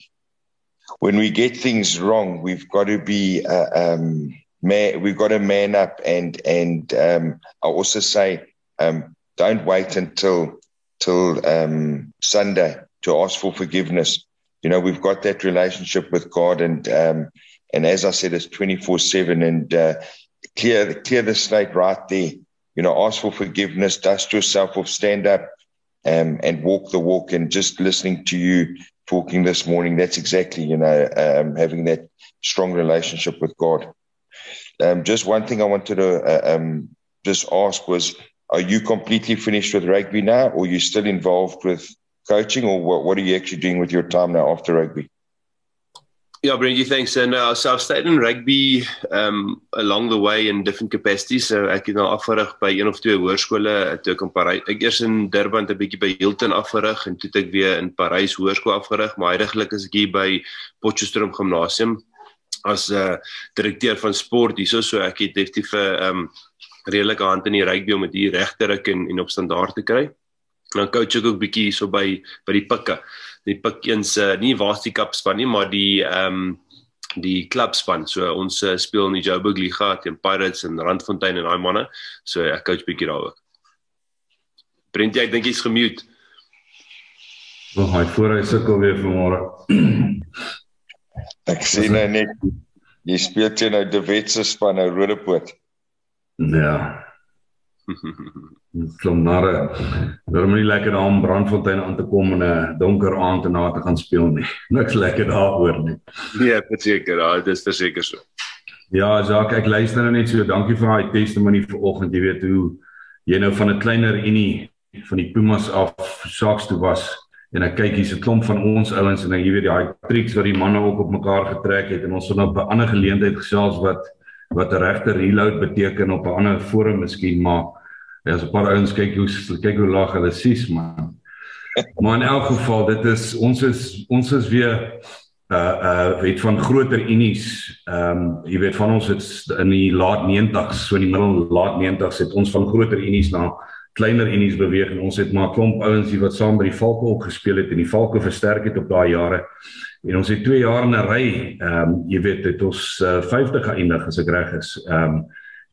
[SPEAKER 3] when we get things wrong, we've got to be uh, um, man, we've got to man up and and um, I also say um, don't wait until till um, Sunday to ask for forgiveness. You know, we've got that relationship with God, and um, and as I said, it's twenty four seven, and uh, clear clear the slate right there. You know, ask for forgiveness, dust yourself off, stand up, um, and walk the walk. And just listening to you talking this morning, that's exactly, you know, um, having that strong relationship with God. Um, just one thing I wanted to uh, um, just ask was, are you completely finished with rugby now, or are you still involved with coaching, or what, what are you actually doing with your time now after rugby?
[SPEAKER 4] Yeah, Brendan, thanks. And uh, so I've stayed in rugby um, along the way in different capacities. So ek het nou afgerig by een of twee hoërskole toe ek in Parys. Ek eers in Durban 'n bietjie by Hilton afgerig en toe ek weer in Parys hoërskool afgerig, maar heidaglik is ek hier by Potchefstroom Gimnasium as 'n uh, direkteur van sport hierso. So ek het definitief 'n um, redelike hand in die rugby om dit hier reg te ruk en, en op standaard te kry. En dan coach ek ook bietjie hierso by by die pikke die pik eens uh, nie Varsity Cup span nie, maar die ehm um, die klubspan. So ons uh, speel in die Joburg Liga teen Pirates en Randfontein en daai manne. So ek coach bietjie daar ook. Brent jy dink jy's gemute?
[SPEAKER 5] Wag, hy voor hy sukkel weer vanmôre.
[SPEAKER 3] ek sien nou net jy speel teen nou die Wetse span nou Rodepoort.
[SPEAKER 5] Ja. (laughs) Klomnare. Daarom nie lekker daar om Brandfontein aan te kom en 'n donker aand en na te gaan speel nie. (laughs) Niks lekker daaroor nie.
[SPEAKER 4] Nee, verseker, ja, dit is verseker so.
[SPEAKER 5] Ja, Jacques, ek luister nou net so. Dankie vir daai testimonie vanoggend. Jy weet hoe jy nou van 'n kleiner unie van die Pumas af Sharks toe was en ek kyk hier's 'n klomp van ons ouens en jy weet daai tricks wat die manne ook op mekaar getrek het en ons het nou op 'n ander geleentheid gesels wat wat 'n regte reload beteken op 'n ander forum miskien maar Ja, so 'n paar ouens kyk hoe kyk hoe lag hulle sies man. (laughs) Maar in elk geval, dit is ons is ons is weer uh uh weet van groter unies. Ehm um, jy weet van ons het in die laat 90s, so in die middel laat 90s het ons van groter unies na kleiner unies beweeg en ons het maar klomp ouens wat saam by die Valke ook gespeel het en die Valke versterk het op daai jare. En ons het 2 jaar in 'n ry, ehm um, jy weet, het ons uh, 50 geëindig as ek reg is. Ehm um,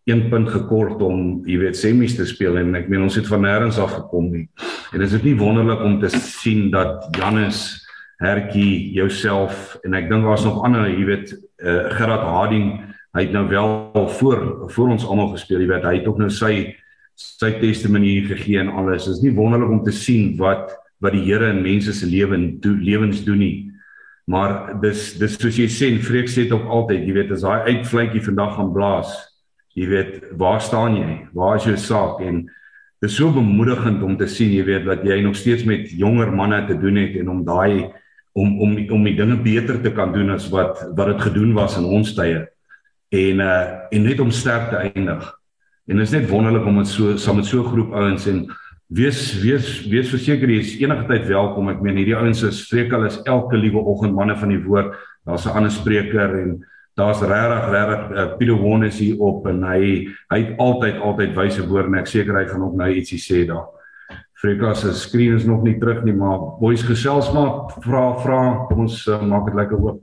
[SPEAKER 5] een punt gekort om jy weet semies te speel en ek meen ons het van nêrens af gekom nie. En is dit nie wonderlik om te sien dat Janus Hertjie jouself en ek dink daar's nog ander jy weet uh, Gerard Harding hy het nou wel voor voor ons almal gespeel jy weet hy het ook nou sy sy testimonie gegee en alles. Dit is nie wonderlik om te sien wat wat die Here in mense se lewens doen lewens doen nie. Maar dis dis soos jy sê, vreek sê dit ook altyd, jy weet as daai uitvletjie vandag gaan blaas, jy weet waar staan jy waar is jou saak en dit is so bemoedigend om te sien jy weet dat jy nog steeds met jonger manne te doen het en om daai om om om die dinge beter te kan doen as wat wat dit gedoen was in ons tye en uh en net om sterk te eindig en dit is net wonderlik om met so saam met so 'n groep ouens en wees wees wees verseker jy is enige tyd welkom. Ek meen hierdie ouens is spreek hulle is elke liewe oggend manne van die woord. Daar's 'n ander spreker en daar's regtig regtig uh, Pieter Won is hier op en hy hy het altyd altyd wyse woorde en ek seker hy gaan ook nou ietsie sê daar. Frika se skreen is nog nie terug nie, maar boys gesels maar vra vra kom ons uh, maak dit lekker oop.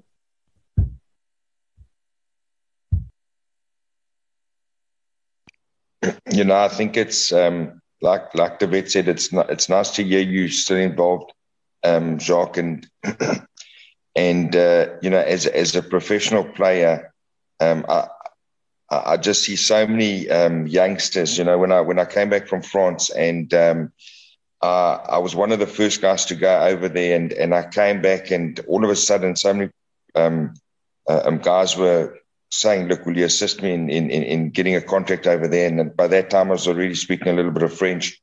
[SPEAKER 3] You know, I think it's um like like David said, it's not it's nice to hear you still involved, um, Jacques and (clears throat) and uh, you know as as a professional player um, I, I just see so many um, youngsters you know when I when I came back from France and um, uh, I was one of the first guys to go over there and and I came back and all of a sudden so many um, uh, um, guys were saying look will you assist me in, in in getting a contract over there? And by that time I was already speaking a little bit of French.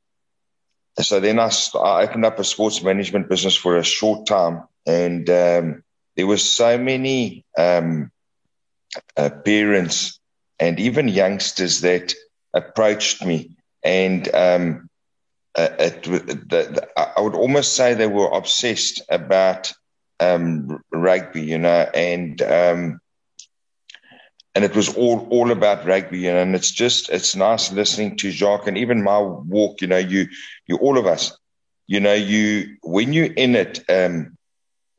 [SPEAKER 3] So then I, I opened up a sports management business for a short time and um, there were so many um, uh, parents and even youngsters that approached me, and um, uh, it, the, the, I would almost say they were obsessed about um, rugby, you know, and um, and it was all all about rugby, you know, and it's just it's nice listening to Jacques and even my walk, you know, you you all of us, you know, you when you're in it, um,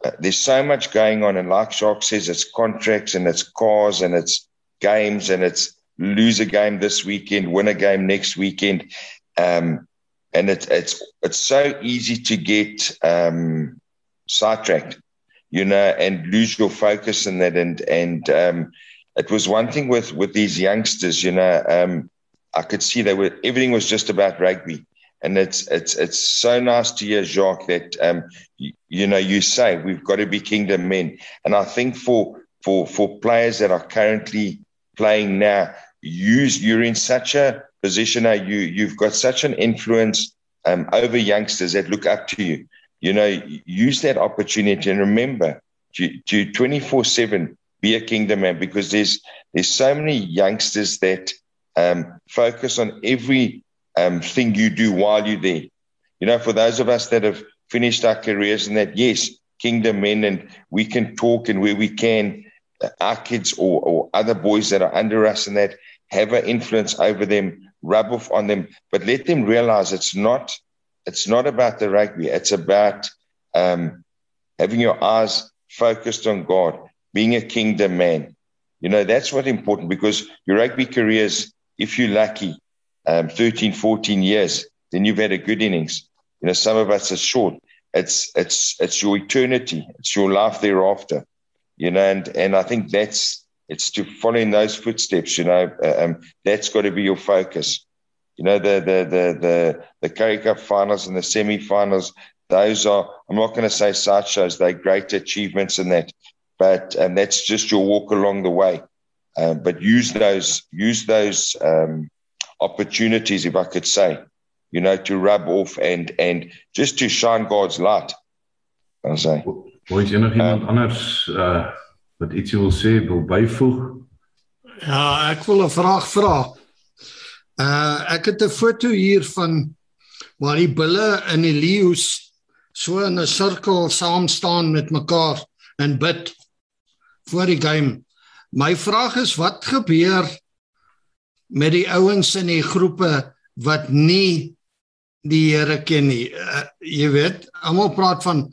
[SPEAKER 3] uh, there's so much going on, and like Shark says, it's contracts and it's cars and it's games and it's lose a game this weekend, win a game next weekend, um, and it's it's it's so easy to get um, sidetracked, you know, and lose your focus in that. And and um, it was one thing with with these youngsters, you know, um, I could see they were everything was just about rugby and it's it's it's so nice to hear Jacques that um, you, you, know you say we've got to be kingdom men, and I think for for for players that are currently playing now, use you're in such a position now you you've got such an influence um, over youngsters that look up to you. You know, use that opportunity and remember to, to 24 seven be a kingdom man? Because there's there's so many youngsters that um, focus on every um, thing you do while you're there. You know, for those of us that have finished our careers and that, yes, kingdom men, and we can talk and where we can, uh, our kids or, or other boys that are under us and that have an influence over them, rub off on them, but let them realize it's not, it's not about the rugby. It's about um, having your eyes focused on God, being a kingdom man. You know, that's what's important because your rugby careers, if you're lucky, um, 13, 14 years, then you've had a good innings. You know, some of us are short. It's it's it's your eternity. It's your life thereafter. You know, and and I think that's it's to follow in those footsteps. You know, um, that's got to be your focus. You know, the the the the the Curry Cup finals and the semi-finals. Those are I'm not going to say sideshows. They're great achievements in that, but um, that's just your walk along the way. Um, but use those use those um, opportunities, if I could say, you know, to rub off and and just to shine God's light. Kan sê.
[SPEAKER 5] Hoe is enig iemand um, anders uh wat iets wil sê, wil byvoeg?
[SPEAKER 6] Ja, ek wil 'n vraag vra. Uh ek het 'n foto hier van waar die bulle en die leeu's so in 'n sirkel saam staan met mekaar en bid voor die game. My vraag is wat gebeur met die ouens in die groepe wat nie die Here ken nie. Uh, jy weet, almal praat van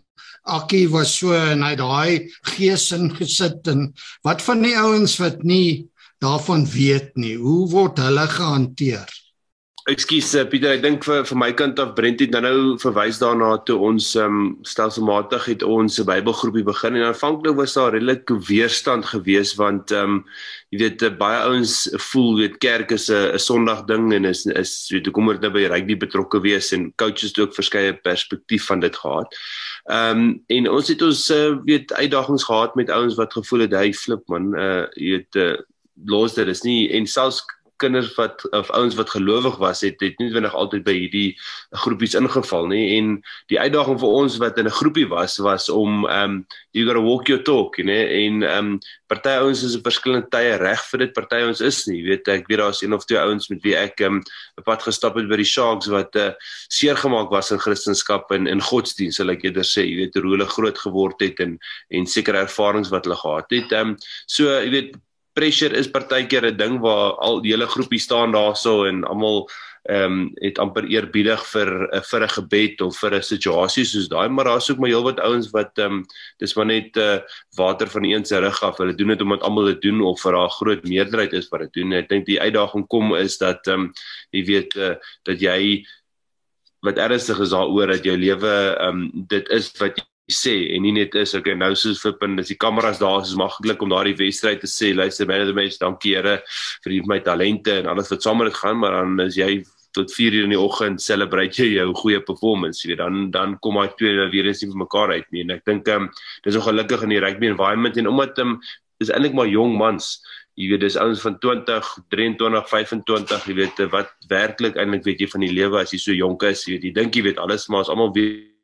[SPEAKER 6] Akkie was so en hy daai gees ingesit en wat van die ouens wat nie daarvan weet nie. Hoe word hulle gehanteer?
[SPEAKER 4] Ekskuus eh, Pieter, ek dink vir vir my kant af Brent het nou verwys daarna toe ons um, stelselmatig het ons 'n Bybelgroepie begin en aanvanklik was daar redelik weerstand geweest want ehm um, jy weet eh, baie ouens voel weet kerk is 'n 'n Sondag ding en is is weet kom oor dat by die betrokke wees en coaches het ook verskeie perspektief van dit gehad. Ehm um, en ons het ons uh, weet uitdagings gehad met ouens wat gevoel het hy flip man, uh jy weet uh, los dit is nie en selfs kinders wat of ouens wat gelowig was het het nie noodwendig altyd by hierdie groepies ingeval nie. En die uitdaging vir ons wat in 'n groepie was was om um you got to walk your talk you know? En um party ouens is op verskillende tye reg vir dit party ouens is nie. Weet ek weet daar's een of twee ouens met wie ek um 'n pad gestap het by die Sharks wat uh, seer gemaak was in Christendom en in godsdienst sal ek eerder sê jy weet hoe hulle groot geword het en en sekere ervarings wat hulle gehad het. Um so jy weet pressure is partykeer 'n ding waar al die hele groepie staan daarso en almal ehm um, het amper eerbiedig vir uh, vir 'n gebed of vir 'n situasie soos daai maar daar's ook maar heelwat ouens wat ehm um, dis maar net uh, water van een se rug af. Hulle doen dit omdat almal dit doen of vir 'n groot meerderheid is wat dit doen. Ek dink die uitdaging kom is dat ehm um, jy weet uh, dat jy wat ernstig is daaroor dat jou lewe ehm um, dit is wat sê en nie net is okay nou soos Flippin dis die kameras daar is maklik om daardie wedstryd te sê luister of the match dankie Here vir my talente en alles wat saam met gaan maar dan is jy tot 4 uur in die oggend celebrate jy jou goeie performance jy weet dan dan kom hy twee weer eens nie vir mekaar uit nie. En ek dink um, dis ongelukkig in die rugby environment en omdat um, dis eintlik maar jong mans. Jy weet dis ouens van 20 23 25 jy weet wat werklik eintlik weet jy van die lewe as jy so jonk is. Jy weet jy dink jy weet alles maar is almal weet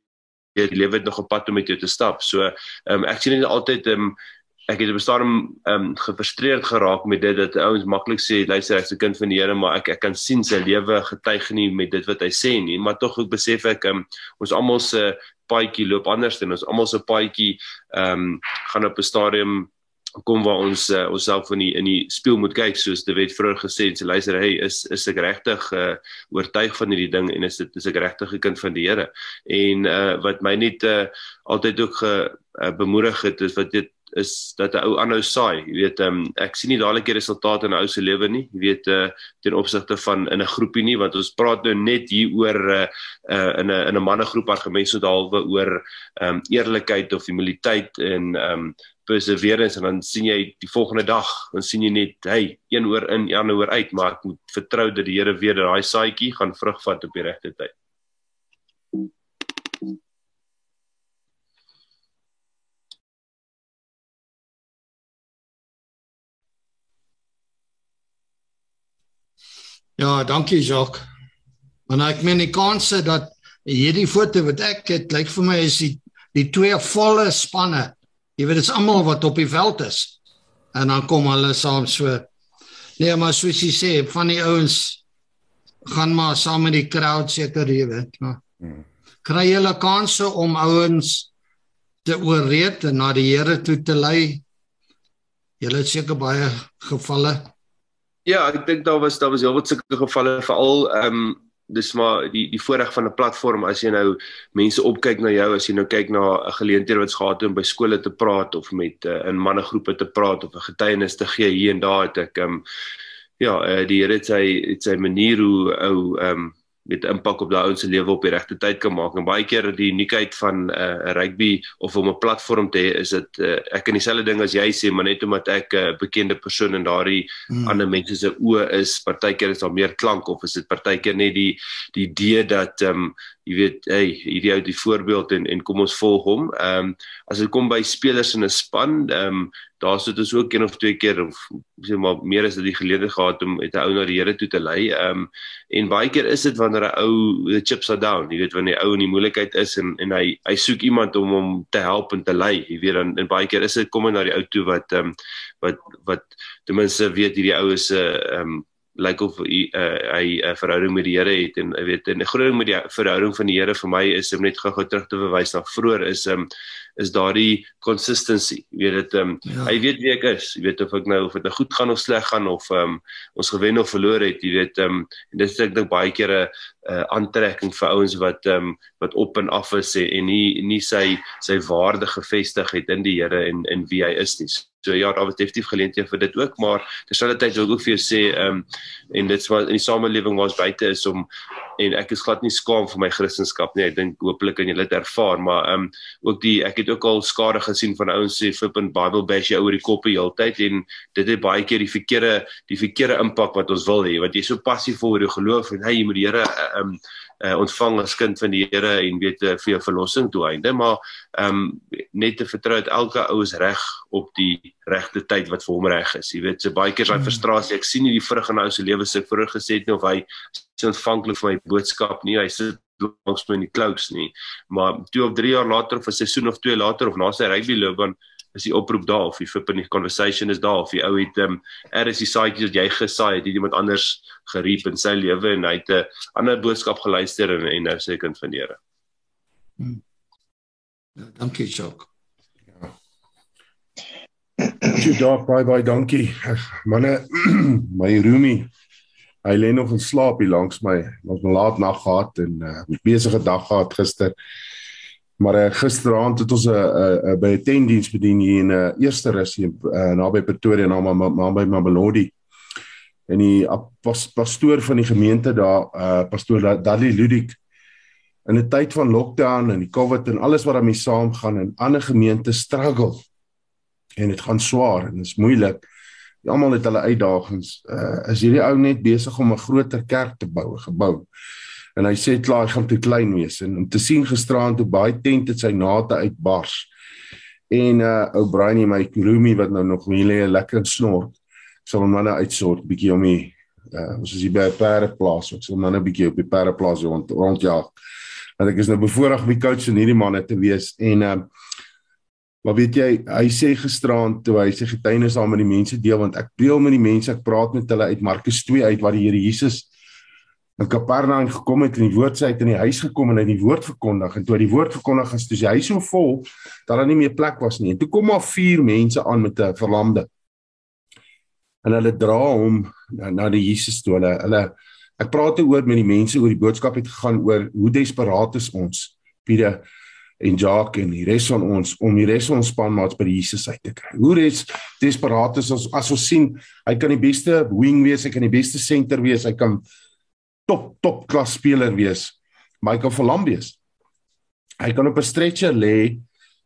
[SPEAKER 4] jy lewe het nog 'n pad om met jou te stap. So ehm um, ek sien dit altyd ehm um, ek het op 'n stadium ehm um, gefrustreerd geraak met dit dat ouens maklik sê luister ek's 'n kind van die Here maar ek ek kan sien sy lewe getuig nie met dit wat hy sê nie. Maar tog ek besef ek ehm um, ons almal se paadjie loop anders en ons almal se paadjie ehm um, gaan op 'n stadium kom waar ons uh, onsself in die in die spieël moet kyk soos die wet vroeër gesê het. So luister, hey, is is ek regtig uh, oortuig van hierdie ding en is dit is ek regtig 'n kind van die Here? En uh, wat my net uh, altyd ook ge, uh, bemoedig het is wat dit is dat 'n ou aanhou saai. Jy weet, um, ek sien nie dadelik die resultate in 'n ou se lewe nie. Jy weet uh, ten opsigte van in 'n groepie nie, want ons praat nou net hier oor uh, uh, in 'n in 'n mannegroep argumente so dalwe oor um, eerlikheid of humiliteit en um, perseverance en dan sien jy die volgende dag dan sien jy net hey een oor in een oor uit maar ek moet vertrou dat die Here weer daai saadjie gaan vrug vat op die regte tyd.
[SPEAKER 6] Ja, dankie Jacques. Want ek meen die kanse dat hierdie foto wat ek het, lyk vir my is die die twee volle spanne Jy weet dit is almal wat op die veld is. En dan kom hulle saam so. Nee, maar soos jy sê, van die ouens gaan maar saam met die crowd seker jy weet, maar. Hmm. Kry hulle kansse om ouens te ooreed en na die Here toe te lei. Julle het seker baie gevalle.
[SPEAKER 4] Ja, ek dink daar was daar was heelwat sulke gevalle veral ehm um, dis maar die die voorreg van 'n platform as jy nou mense opkyk na jou as jy nou kyk na 'n geleenthede wat gehad het om by skole te praat of met uh, in mannegroepe te praat of 'n getuienis te gee hier en daar het ek um, ja uh, die Here het sy het sy manier hoe ou um, met impak op daai ouens se lewe op die regte tyd kan maak en baie keer die uniekheid van 'n uh, rugby of om 'n platform te hê is dit uh, ek kan dieselfde ding as jy sê maar net omdat ek 'n uh, bekende persoon in daardie hmm. ander mense se oë is partykeer is daar meer klank of is dit partykeer net die die idee dat um, jy weet hey hierdie ou die voorbeeld en en kom ons volg hom. Ehm um, as dit kom by spelers in 'n span, ehm um, daar sit ons ook een of twee keer of sê maar meer as dit die geleentheid gehad om met 'n ou na die Here toe te lei. Ehm um, en baie keer is dit wanneer 'n ou the chips are down, jy weet wanneer die ou in die moeilikheid is en en hy hy soek iemand om hom te help en te lei. Jy weet dan en baie keer is dit kom na die ou toe wat ehm um, wat wat ten minste weet hierdie ou is 'n ehm um, lyk like of hy uh, hy 'n uh, verhouding met die Here het en jy weet 'n groot ding met die verhouding van die Here vir my is om net gou-gou terug te verwys na vroeër is um, is daardie consistency. Jy weet dit um, ja. hy weet wie ek is. Jy weet of ek nou of dit nou goed gaan of sleg gaan of um, ons gewen of verloor het jy weet um, en dit is ek dink baie keer 'n uh, aantrekking vir ouens wat um, wat op en af is en nie nie sy sy waarde gevestig het in die Here en in wie hy is nie. So ja, daar was definitief geleenthede vir dit ook, maar terselfdertyd wil ek ook vir jou sê, ehm um, en dit's wat in die samelewing waar ons buite is om en ek is glad nie skaam vir my kristendom nie. Ek dink hopelik kan julle dit ervaar, maar ehm um, ook die ek het ook al skade gesien van ouens sê flip in Bible bash jy oor die koppe heeltyd en dit het baie keer die verkeerde die verkeerde impak wat ons wil hê. Want jy is so passief oor jou geloof en hey, jy moet die Here ehm um, uh, ontvang as kind van die Here en weet uh, vir jou verlossing toe einde maar ehm um, net te vertrou dat elke ou is reg op die regte tyd wat vir hom reg is. Jy weet so baie keer daai hmm. frustrasie. Ek sien nie die vrug in ou se lewe se vroeg gesê het nie of hy is ontvanklik vir my boodskap nie. Hy sit langs my in die clouds nie. Maar 2 of 3 jaar later of 'n seisoen of 2 later of na sy rugby loopbaan is die oproep daar of die flip in die conversation is daar of die ou het ehm um, er is die saadjies wat jy gesaai het, het iemand anders geriep in sy lewe en hy het 'n ander boodskap geluister en en nou sê kind van die Here.
[SPEAKER 6] Hmm. Ja, dankie Jock. Ja.
[SPEAKER 2] Jy daar bye bye dankie. Manne (clears throat) my roomie. Hy lê nog in slaap hier langs my. Ons het 'n laat nag gehad en 'n uh, besige dag gehad gister. Maar uh, gisteraand het ons 'n uh, uh, by 'n tentdiens bedien hier in 'n uh, eerste rus hier uh, naby Pretoria naby Mamelodi. En die uh, pas, pastoor van die gemeente daar, uh, pastoor Dudley Ludik in 'n tyd van lockdown en die COVID en alles wat daarmee saamgaan en ander gemeentes struggle. En dit gaan swaar en dit is moeilik. Almal het hulle uitdagings. Uh, is hierdie ou net besig om 'n groter kerk te bou, gebou? En hy sê klaar gaan te klein wees. En om te sien gisteraan toe baie tent het sy nate uitbars. En uh ou Brian en my Roomy wat nou nog nie lê lekker snor sal hom nou uitsort bietjie om die uh ons is hier by 'n pareplaas ek sal hom nou 'n bietjie op die pareplaas rond rondjaag. Want ek is nou bevoorreg om die coach en hierdie manne te wees en uh Maar weet jy, hy sê gisteraan toe hy sy getuienis aan met die mense deel want ek deel met die mense, ek praat met hulle uit Markus 2 uit waar die Here Jesus in Kapernaum gekom het en die woord sê het in die huis gekom en hy die woord verkondig en toe die woord verkondig het, toe sy huis so vol dat daar nie meer plek was nie. En toe kom maar vier mense aan met 'n verlamde. En hulle dra hom na, na die Jesus toe. Hulle hulle ek praat oor met die mense oor die boodskap het gegaan oor hoe desperaat is ons. Pieter en Jacques en die res van ons om die res van ons spanmaats by Jesus uit te kry. Hoe res desperaat is ons as ons sien hy kan die beste wing wees, hy kan die beste center wees, hy kan top top klas speler wees. Michael wees. Hy kan op 'n stretcher lê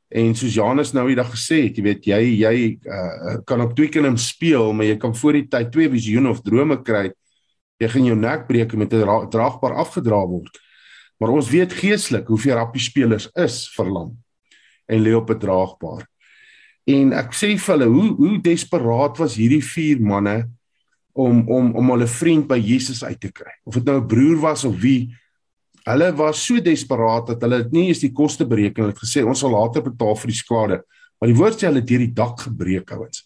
[SPEAKER 2] en soos Janus nou eendag gesê het, jy weet jy jy uh, kan op Twickenham speel, maar jy kan voor die tyd twee visioene of drome kry. Jy gaan jou nek breek met 'n draagbaar afgedra word. Maar ons weet geestelik hoeveel rappie spelers is verlam en lê op 'n draagbaar. En ek sê vir hulle, hoe hoe desperaat was hierdie vier manne om om om hulle vriend by Jesus uit te kry. Of dit nou 'n broer was of wie, hulle was so desperaat dat hulle nie eens die koste bereken het gesê ons sal later betaal vir die skade. Maar die woord sê hulle deur die dak gebreek ouens.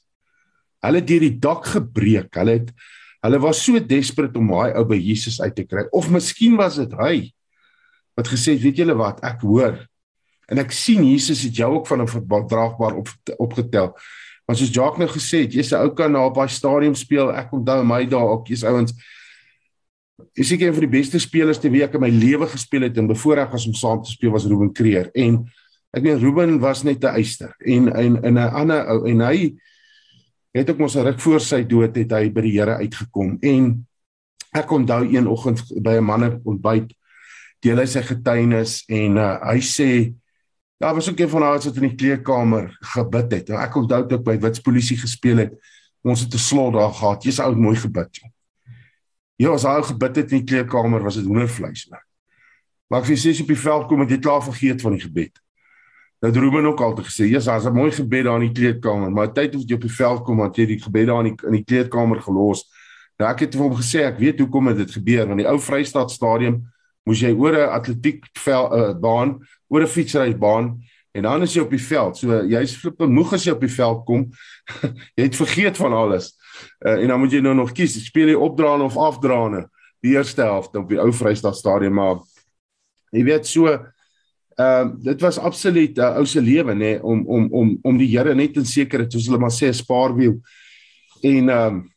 [SPEAKER 2] Hulle deur die dak gebreek. Hulle het hulle was so desperate om daai ou by Jesus uit te kry. Of miskien was dit hy wat gesê het, weet julle wat, ek hoor en ek sien Jesus het jou ook van 'n verdraagbaar op opgetel. Maar soos Jacques nou gesê het, jy's 'n ou kan na daai stadium speel. Ek onthou my dae ook, jy's ouens. Is ek een van die beste spelers te wie ek in my lewe gespeel het en bevoorreg was om saam te speel was Ruben Kreer. En ek meen Ruben was net 'n eyster en en in 'n ander ou en hy het ook mos 'n ruk voor sy dood het hy by die Here uitgekom en ek onthou een oggend by 'n manne ontbyt deel hy sy getuienis en uh, hy sê Ja, was ook een van daai wat in die kleedkamer gebid het. Nou, ek onthou toe ek by Wits polisie gespeel het, ons het 'n slot daar gehad. Jy's ou mooi gebid. Jy. Ja, as hy gebid het in die kleedkamer, was dit hoendervleis. Maar, maar ek sê jy op die veld kom, het jy klaar vergeet van die gebed. Nou Ruben ook altyd gesê, "Jesus, as 'n mooi gebed daar in die kleedkamer, maar tyd as jy op die veld kom, want jy die gebed daar in die in die kleedkamer gelos." Nou ek het vir hom gesê, ek weet hoekom dit gebeur, want die ou Vrystaat stadion moes jy oor 'n atletiek veld uh, oor 'n fietsrybaan en dan is jy op die veld. So jy's flippe moeg as jy op die veld kom. (laughs) jy het vergeet van alles. Uh, en dan moet jy nou nog kies, speel jy opdraande of afdraande die eerste helfte op die ou Vrystaat stadion maar jy weet so ehm uh, dit was absoluut 'n uh, ou se lewe nê om om om om die Here net in sekerheid soos hulle maar sê 'n spaarwiel. En ehm um,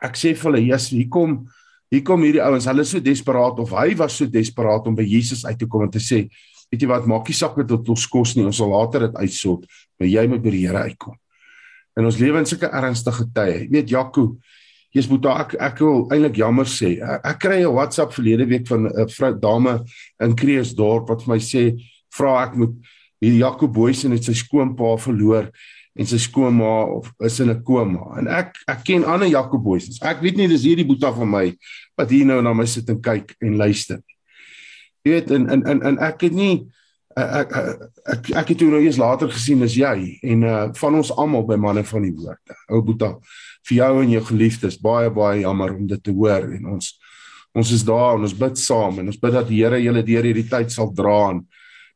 [SPEAKER 2] ek sê vir hulle, "Jesus, hier kom hier kom hierdie ouens, hulle is so desperaat of hy was so desperaat om by Jesus uit te kom en te sê, weet jy wat, maak nie saak wat ons kos nie, ons sal later dit uitsort, maar jy moet by die Here uitkom. En ons lewe in sulke ernstige tye. Jy weet Jaco, Jesus Boeta, ek ek wil eintlik jammer sê. Ek, ek kry 'n WhatsApp verlede week van 'n vrou dame in Kreeusdorp wat vir my sê vra ek moet hier Jacob Boysen het sy skoonpa verloor en sy skoonma of is in 'n koma. En ek ek ken ander Jacob Boysens. Ek weet nie dis hierdie Boeta van my wat hier nou na my sit en kyk en luister. Jy weet en en en, en ek het nie ek ek ek, ek het toe nou eers later gesien as jy en uh van ons almal by manne van die woord. Ou Boeta, vir jou en jou geliefdes baie baie jammer om dit te hoor en ons ons is daar en ons bid saam en ons bid dat die Here julle deur hierdie tyd sal dra en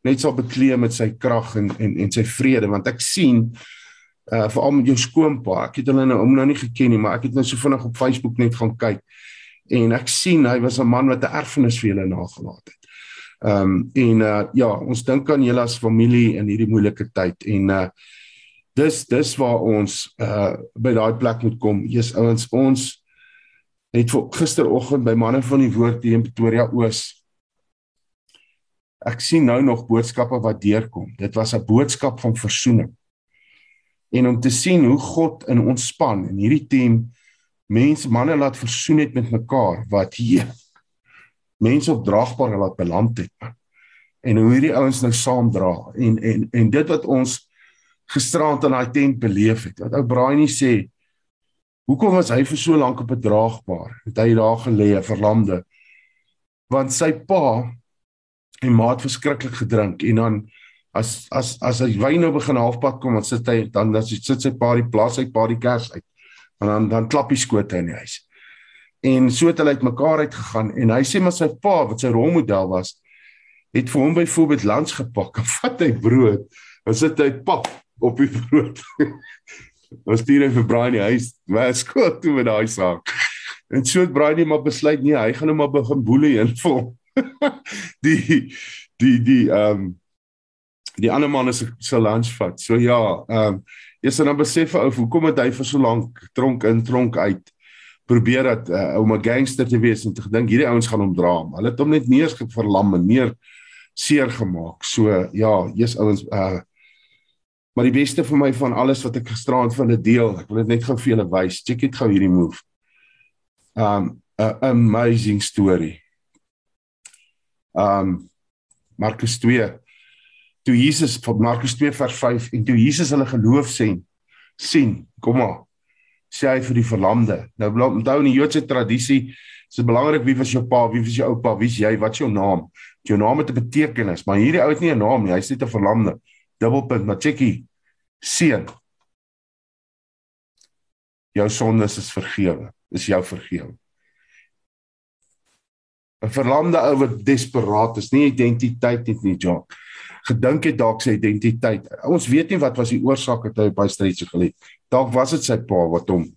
[SPEAKER 2] net sal bekleë met sy krag en en en sy vrede want ek sien uh veral met jou skoonpa ek het hulle nou om nou nie geken nie maar ek het nou so vinnig op Facebook net gaan kyk en ek sien hy was 'n man wat 'n erfenis vir julle nagelaat het. Ehm um, en uh ja, ons dink aan julle as familie in hierdie moeilike tyd en uh dis dis waar ons uh by daai plek moet kom. Jesus ouens, ons het gisteroggend by manne van die woord hier in Pretoria Oos ek sien nou nog boodskappe wat deurkom. Dit was 'n boodskap van verzoening. En om te sien hoe God in ons span en hierdie team mense manne laat versoen het met mekaar wat hier mense op draagbaar laat beland het. En hoe hierdie ouens nou saam dra en en en dit wat ons gisterand in daai tent beleef het. Wat ou Braai nie sê hoekom was hy vir so lank op 'n draagbaar? Het hy daar gelê verlamde? Want sy pa en maat verskriklik gedrink en dan as as as hy wyn nou begin halfpad kom dan sit hy dan dan sit sy pa die plaas uit pa die kers uit. En dan dan klap hy skote in die huis. En so het hulle uitmekaar uitgegaan en hy sê maar sy pa wat sy rolmodel was het vir hom byvoorbeeld lunch gepak. (laughs) En vat hy brood en sit hy pap op die brood. (laughs) Ons stuur hy vir Brian die huis maar skoot toe met daai saak. (laughs) En so het Brian maar besluit nee hy gaan nou maar begin boelie in vir hom. Die die die ehm um, die ander man is se lunch vat. So ja, ehm um, eers dan besef ou hoekom het hy vir so lank tronk in tronk uit probeer dat uh, om 'n gangster te wees en te gedink hierdie ouens gaan hom dra. Hulle het hom net meer verlam en meer seer gemaak. So ja, eers ouens uh maar die beste vir my van alles wat ek gisteraand van hulle deel, ek wil dit net gou vir julle wys. Check dit gou hierdie move. Um 'n amazing story um Markus 2 toe Jesus van Markus 2 vers 5 en toe Jesus hulle geloof sien sien kom maar sê hy vir die verlamde. Nou onthou in die Joodse tradisie is dit belangrik wie was jou pa wie was jou oupa wie's jy wat is jou naam? Jou naam het 'n betekenis maar hierdie ou het nie 'n naam nie hy's net 'n verlamde. Dubbelpunt maar checkie seun. Jou sondes is vergewe is jou vergewe 'n verlamde ou wat desperaat is, nie identiteit het nie, Jock. Gedink het dalk sy identiteit. Ons weet nie wat was die oorsaak dat hy op hy so gelê. Dalk was dit sy pa wat hom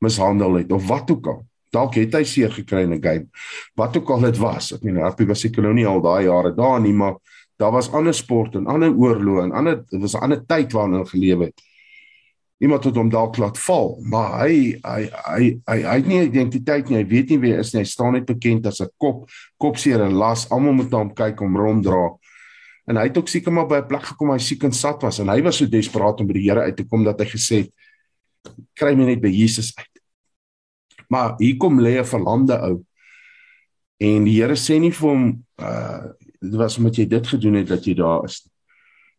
[SPEAKER 2] mishandel het of wat ook al. Dalk het hy seer gekry in 'n game. Wat ook al dit was. Ek meen, rugby was seker nou nie al daai jare daar nie, maar daar was ander sport en ander oorloë en ander dit was 'n ander tyd waarin hulle geleef het iemand het hom dalk laat val, maar hy hy hy hy hy het nie identiteit nie. Hy weet nie wie hy is nie. Hy staan net bekend as 'n kop, kopseer en las. Almal moet na hom kyk om ronddra. En hy het ook seker maar by 'n plek gekom hy siek en sat was en hy was so desperaat om by die Here uit te kom dat hy gesê het kry my net by Jesus uit. Maar hier kom lê 'n verlamde ou. En die Here sê nie vir hom uh dit was omdat jy dit gedoen het dat jy daar is nie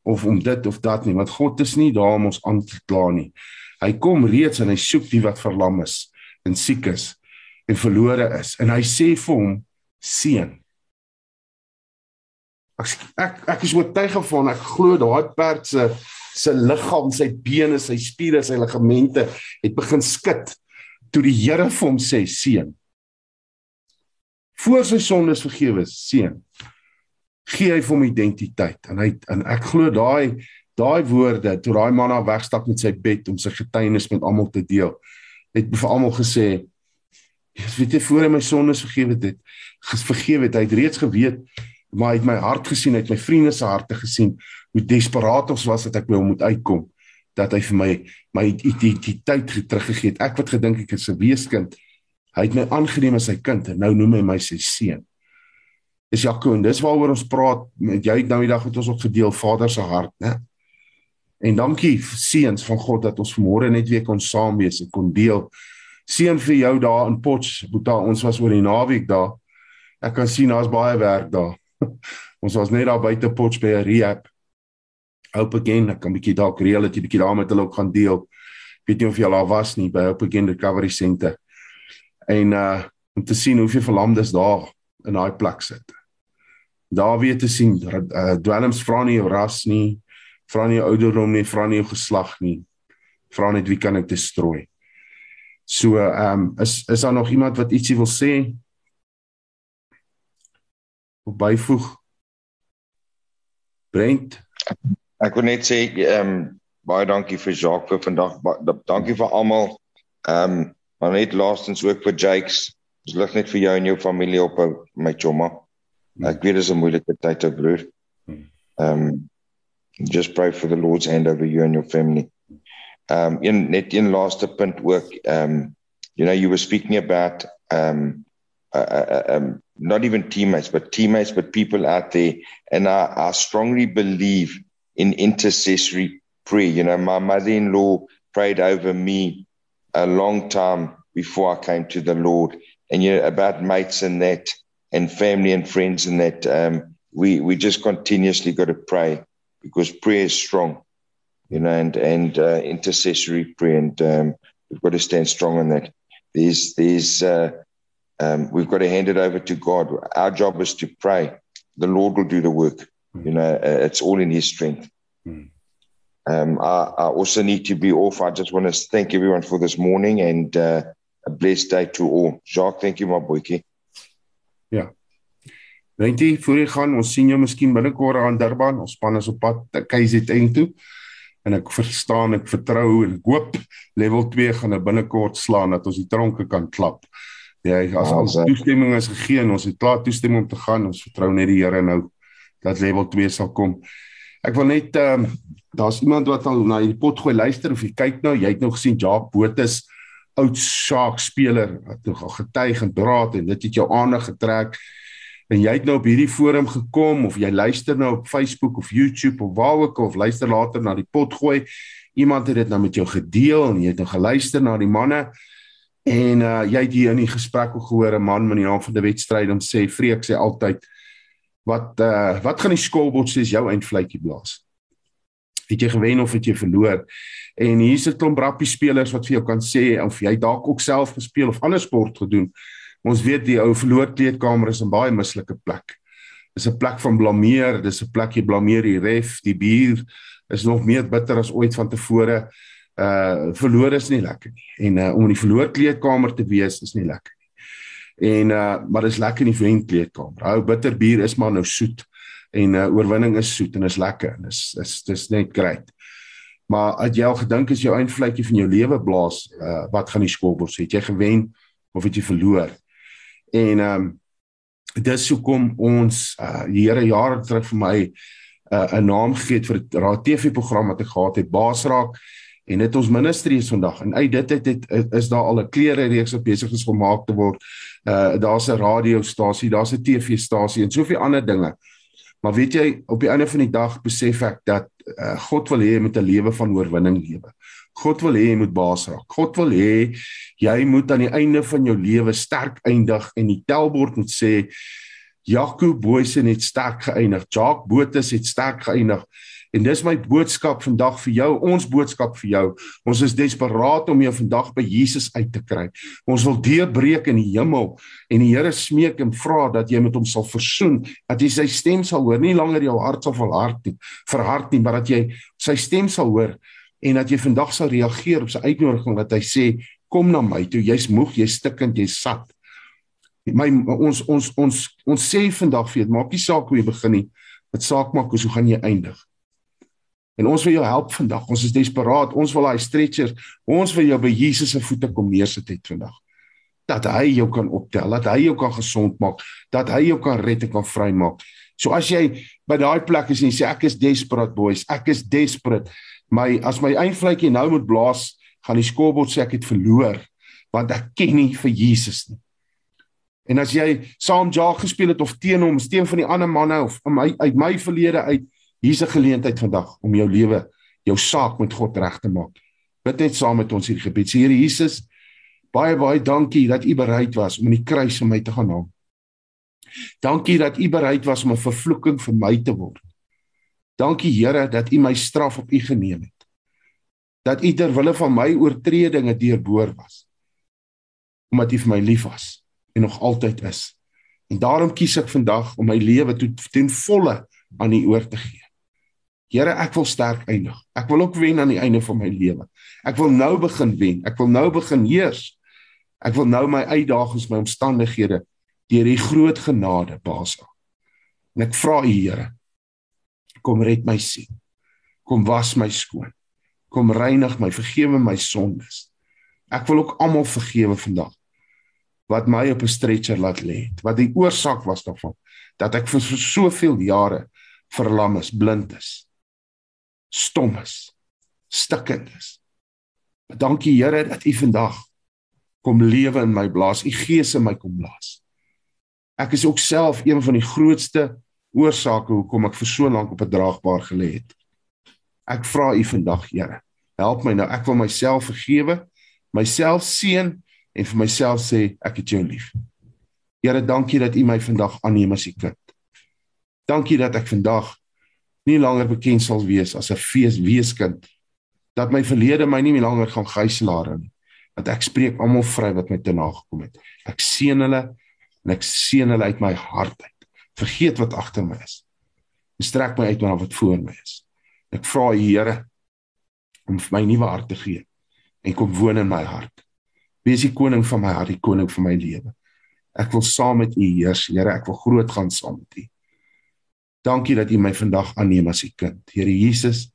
[SPEAKER 2] of om dit of dat nie want God is nie daar om ons aan te kla nie. Hy kom reeds en hy soek die wat verlam is en siek is en verlore is en hy sê vir hom seun. Ek ek ek is oortuig van ek glo daai perd se se liggaam, sy bene, sy spiere, sy ligamente het begin skud toe die Here vir hom sê seun. Voor sy sondes vergewe, seun gee hy vir hom identiteit. En hy en ek glo daai daai woorde toe daai man na wegstap met sy bed om sy getuienis met almal te deel het vir almal gesê weet jy voor hy my sondes vergewe het vergewe het hy het reeds geweet maar hy het my hart gesien hy het my vriende se harte gesien hoe desperaat ons was dat ek by hom moet uitkom dat hy vir my my identiteit teruggegee het. Ek wat gedink ek is 'n weeskind hy het my aangeneem as sy kind en nou noem hy my sy seun is Jaco en dis waaroor ons praat met jy nou die dag het ons ook gedeel Vader se hart, né? En dankie seuns van God dat ons vanmôre net weer kon saam wees en kon deel Seën vir jou daar in Potch, Boeta, ons was oor die naweek daar. Ek kan sien daar's baie werk daar. (laughs) ons was net daar buite Potch by 'n rehab. Hope again, ek kan bietjie dalk reël dat jy bietjie daar met hulle ook gaan deel. Weet nie of jy al was nie by Hope Again Recovery Center. En uh om te sien hoeveel verlamdes daar in daai plek sit. Daar weet te sien uh, dwelms vra nie jou ras nie, vra nie jou ouderdom nie, vra nie jou geslag nie. Vra net wie kan ek destrooi. So ehm um, is is daar nog iemand wat ietsie wil sê? Of byvoeg? Brent.
[SPEAKER 3] Ek wil net sê ehm um, baie dankie vir Jacques vir vandag. Dankie vir almal. Ehm um, maar net laastens ook vir Jakes. Ons lig net vir jou en jou familie op my chomma. Ek weet dit is 'n moeilike tyd te broer. Ehm um, just pray for the Lord's hand over you and your family. Um een net een laaste punt ook. Um you know you were speaking about um uh, uh, um not even teammates but teammates but people out there. And I, I strongly believe in intercessory prayer. You know my mother-in-law prayed over me a long time before I came to the Lord. And you know about mates and that and family and friends and that um we we just continuously got to pray because prayer is strong you know, and and uh, intercessory prayer, and um, we've got to stand strong on that. There's there's uh, um, we've got to hand it over to God. Our job is to pray. The Lord will do the work. Mm. You know, uh, it's all in His strength. Mm. Um, I, I, also need to be off. I just want to thank everyone for this morning and uh, a blessed day to all. Jacques, thank you, my boykie.
[SPEAKER 2] Dankie vir jy gaan. Ons sien jou miskien binnekort aan Durban. Ons span is op pad KZN toe en ek verstaan ek vertrou en ek hoop level 2 gaan nou binnekort slaan dat ons die tronke kan klap. Ja, as al toestemming is gegee en ons het klaar toestemming om te gaan, ons vertrou net die Here nou dat level 2 sal kom. Ek wil net ehm um, daar's iemand wat al na die pot gooi luister of jy kyk nou, jy het nou gesien Jacques Botus oud Shark speler wat nog getuig en draad en dit het jou aandag getrek en jy het nou op hierdie forum gekom of jy luister nou op Facebook of YouTube of waar ook of luister later na die pot gooi. Iemand het dit nou met jou gedeel en jy het nou geluister na die manne. En uh, jy het hier in die gesprek gehoor 'n man met die naam van die wedstryd om sê vreek sê altyd wat uh, wat gaan die skolbord sê is jou eindfluitjie blaas? Het jy gewen of het jy verloor? En hier's 'n klomp rappie spelers wat vir jou kan sê of jy dalk ook self gespeel of ander sport gedoen Ons weet die ou verloor kleedkamer is 'n baie mislike plek. Dis 'n plek van blameer, dis 'n plek jy blameer die ref, die bier is nog meer bitter as ooit van tevore. Uh verloor is nie lekker nie. En uh om in die verloor kleedkamer te wees is nie lekker nie. En uh maar dis lekker in die wen kleedkamer. Ou bitter bier is maar nou soet en uh oorwinning is soet en is lekker. Dis is dis net great. Maar het jy al gedink as jou eindvlekkie van jou lewe blaas, uh wat gaan die skoolbord sê? Het jy gewen of het jy verloor? En ehm um, dis hoekom ons uh die Here jare terug vir my 'n uh, naam gegee het vir 'n raad TV program wat ek gehad het Baasraak en dit ons ministry is vandag en uit dit het, het is daar al 'n klere reeks op besig is gemaak te word. Uh daar's 'n radiostasie, daar's 'n TV-stasie en soveel ander dinge. Maar weet jy, op die einde van die dag besef ek dat uh, God wil hê jy moet 'n lewe van oorwinning lewe. God wil hê jy moet baas raak. God wil hê jy moet aan die einde van jou lewe sterk eindig en die telbord moet sê Jaco Boysen het sterk geëindig. Jacques Botus het sterk geëindig. En dis my boodskap vandag vir jou, ons boodskap vir jou. Ons is desperaat om jou vandag by Jesus uit te kry. Ons wil deurbreek in die hemel en die Here smeek en vra dat jy met hom sal versoen, dat jy sy stem sal hoor, nie langer jou hart sal verhard nie, verhard nie, maar dat jy sy stem sal hoor en dat jy vandag sal reageer op sy uitnodiging wat hy sê kom na my toe jy's moeg jy's stikkend jy's sat. My ons ons ons ons sê vandag vir jou maak nie saak hoe jy begin nie dit saak maak hoe gaan jy eindig. En ons wil jou help vandag ons is desperaat ons wil daai stretcher ons wil jou by Jesus se voete kom neersit het vandag. Dat hy jou kan optel dat hy jou kan gesond maak dat hy jou kan red en kan vrymaak. So as jy by daai plek is en jy sê ek is desperate boys ek is desperate my as my eindvletjie nou moet blaas, gaan die skoolbord sê ek het verloor want ek ken nie vir Jesus nie. En as jy saam Jag gespeel het of teen hom, steen van die ander manne of my, uit my verlede uit, hier's 'n geleentheid vandag om jou lewe, jou saak met God reg te maak. Bid net saam met ons hierdie gebed. Here Jesus, Baie baie dankie dat u bereid was om in die kruis vir my te gaan hang. Dankie dat u bereid was om 'n vervloeking vir my te word. Dankie Here dat u my straf op u geneem het. Dat u ter wille van my oortredinge deurboor was. Omdat u vir my lief was en nog altyd is. En daarom kies ek vandag om my lewe ten volle aan u oor te gee. Here, ek wil sterk eindig. Ek wil ook wen aan die einde van my lewe. Ek wil nou begin wen. Ek wil nou begin heers. Ek wil nou my uitdagings, my omstandighede deur u groot genade paas. En ek vra u, Here, kom red my siel. Kom was my skoon. Kom reinig my, vergewe my sondes. Ek wil ook almal vergewe vandag wat my op 'n stretcher laat lê. Wat die oorsaak was daarvan dat ek vir soveel jare verlam is, blind is stom is, stikkend is. Dankie Here dat U vandag kom lewe in my blaas, U Gees in my kom blaas. Ek is ook self een van die grootste oorsake hoekom ek vir so lank op 'n draagbaar gelê het. Ek vra U vandag, Here, help my nou. Ek wil myself vergewe, myself seën en vir myself sê ek het jou lief. Here, dankie dat U my vandag aanneem as U kind. Dankie dat ek vandag nie langer bekend sal wees as 'n fees weeskind dat my verlede my nie langer gaan gijslaar nie dat ek spreek almal vry wat my te nagekom het ek seën hulle en ek seën hulle uit my hart uit vergeet wat agter my is en strek my uit na wat voor my is ek vra die Here om vir my nuwe hart te gee en kom woon in my hart wees die koning van my hart die koning van my lewe ek wil saam met u heers Here ek wil groot gaan saam met u Dankie dat U my vandag aanneem as U kind. Here Jesus,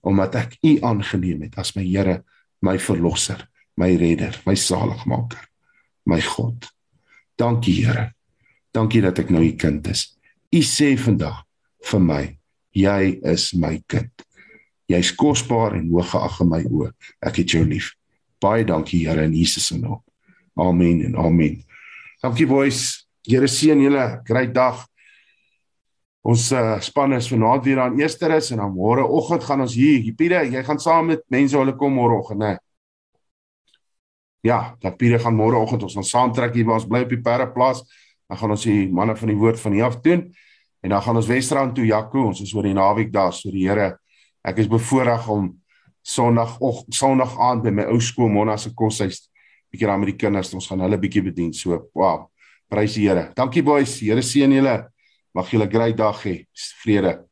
[SPEAKER 2] omdat ek U aangeneem het as my Here, my verlosser, my redder, my saligmaker, my God. Dankie Here. Dankie dat ek nou U kind is. U sê vandag vir my, jy is my kind. Jy's kosbaar en hooggeag in my oë. Ek het jou lief. Baie dankie Here in Jesus se naam. Amen en amen. Dankie boys. Here seën julle. Great dag. Ons uh, span is vanaand weer aan Eersterus en dan môre oggend gaan ons hier. Piede, jy gaan saam met mense hulle kom môre oggend, né? Ja, dat Piede gaan môre oggend ons gaan saamtrek hier waar ons bly op die Perreplaas. Dan gaan ons die manne van die woord van hier af doen en dan gaan ons Wesrand toe Jaco. Ons is oor die naweek daar, so die Here. Ek is bevoorreg om Sondag of Sondag aand by my ou skool Monna se koshuis bietjie daar met die kinders. Ons gaan hulle bietjie bedien. So, wow. Prys die Here. Dankie boys. Here seën julle. Mag julle 'n great dag hê. Vrede.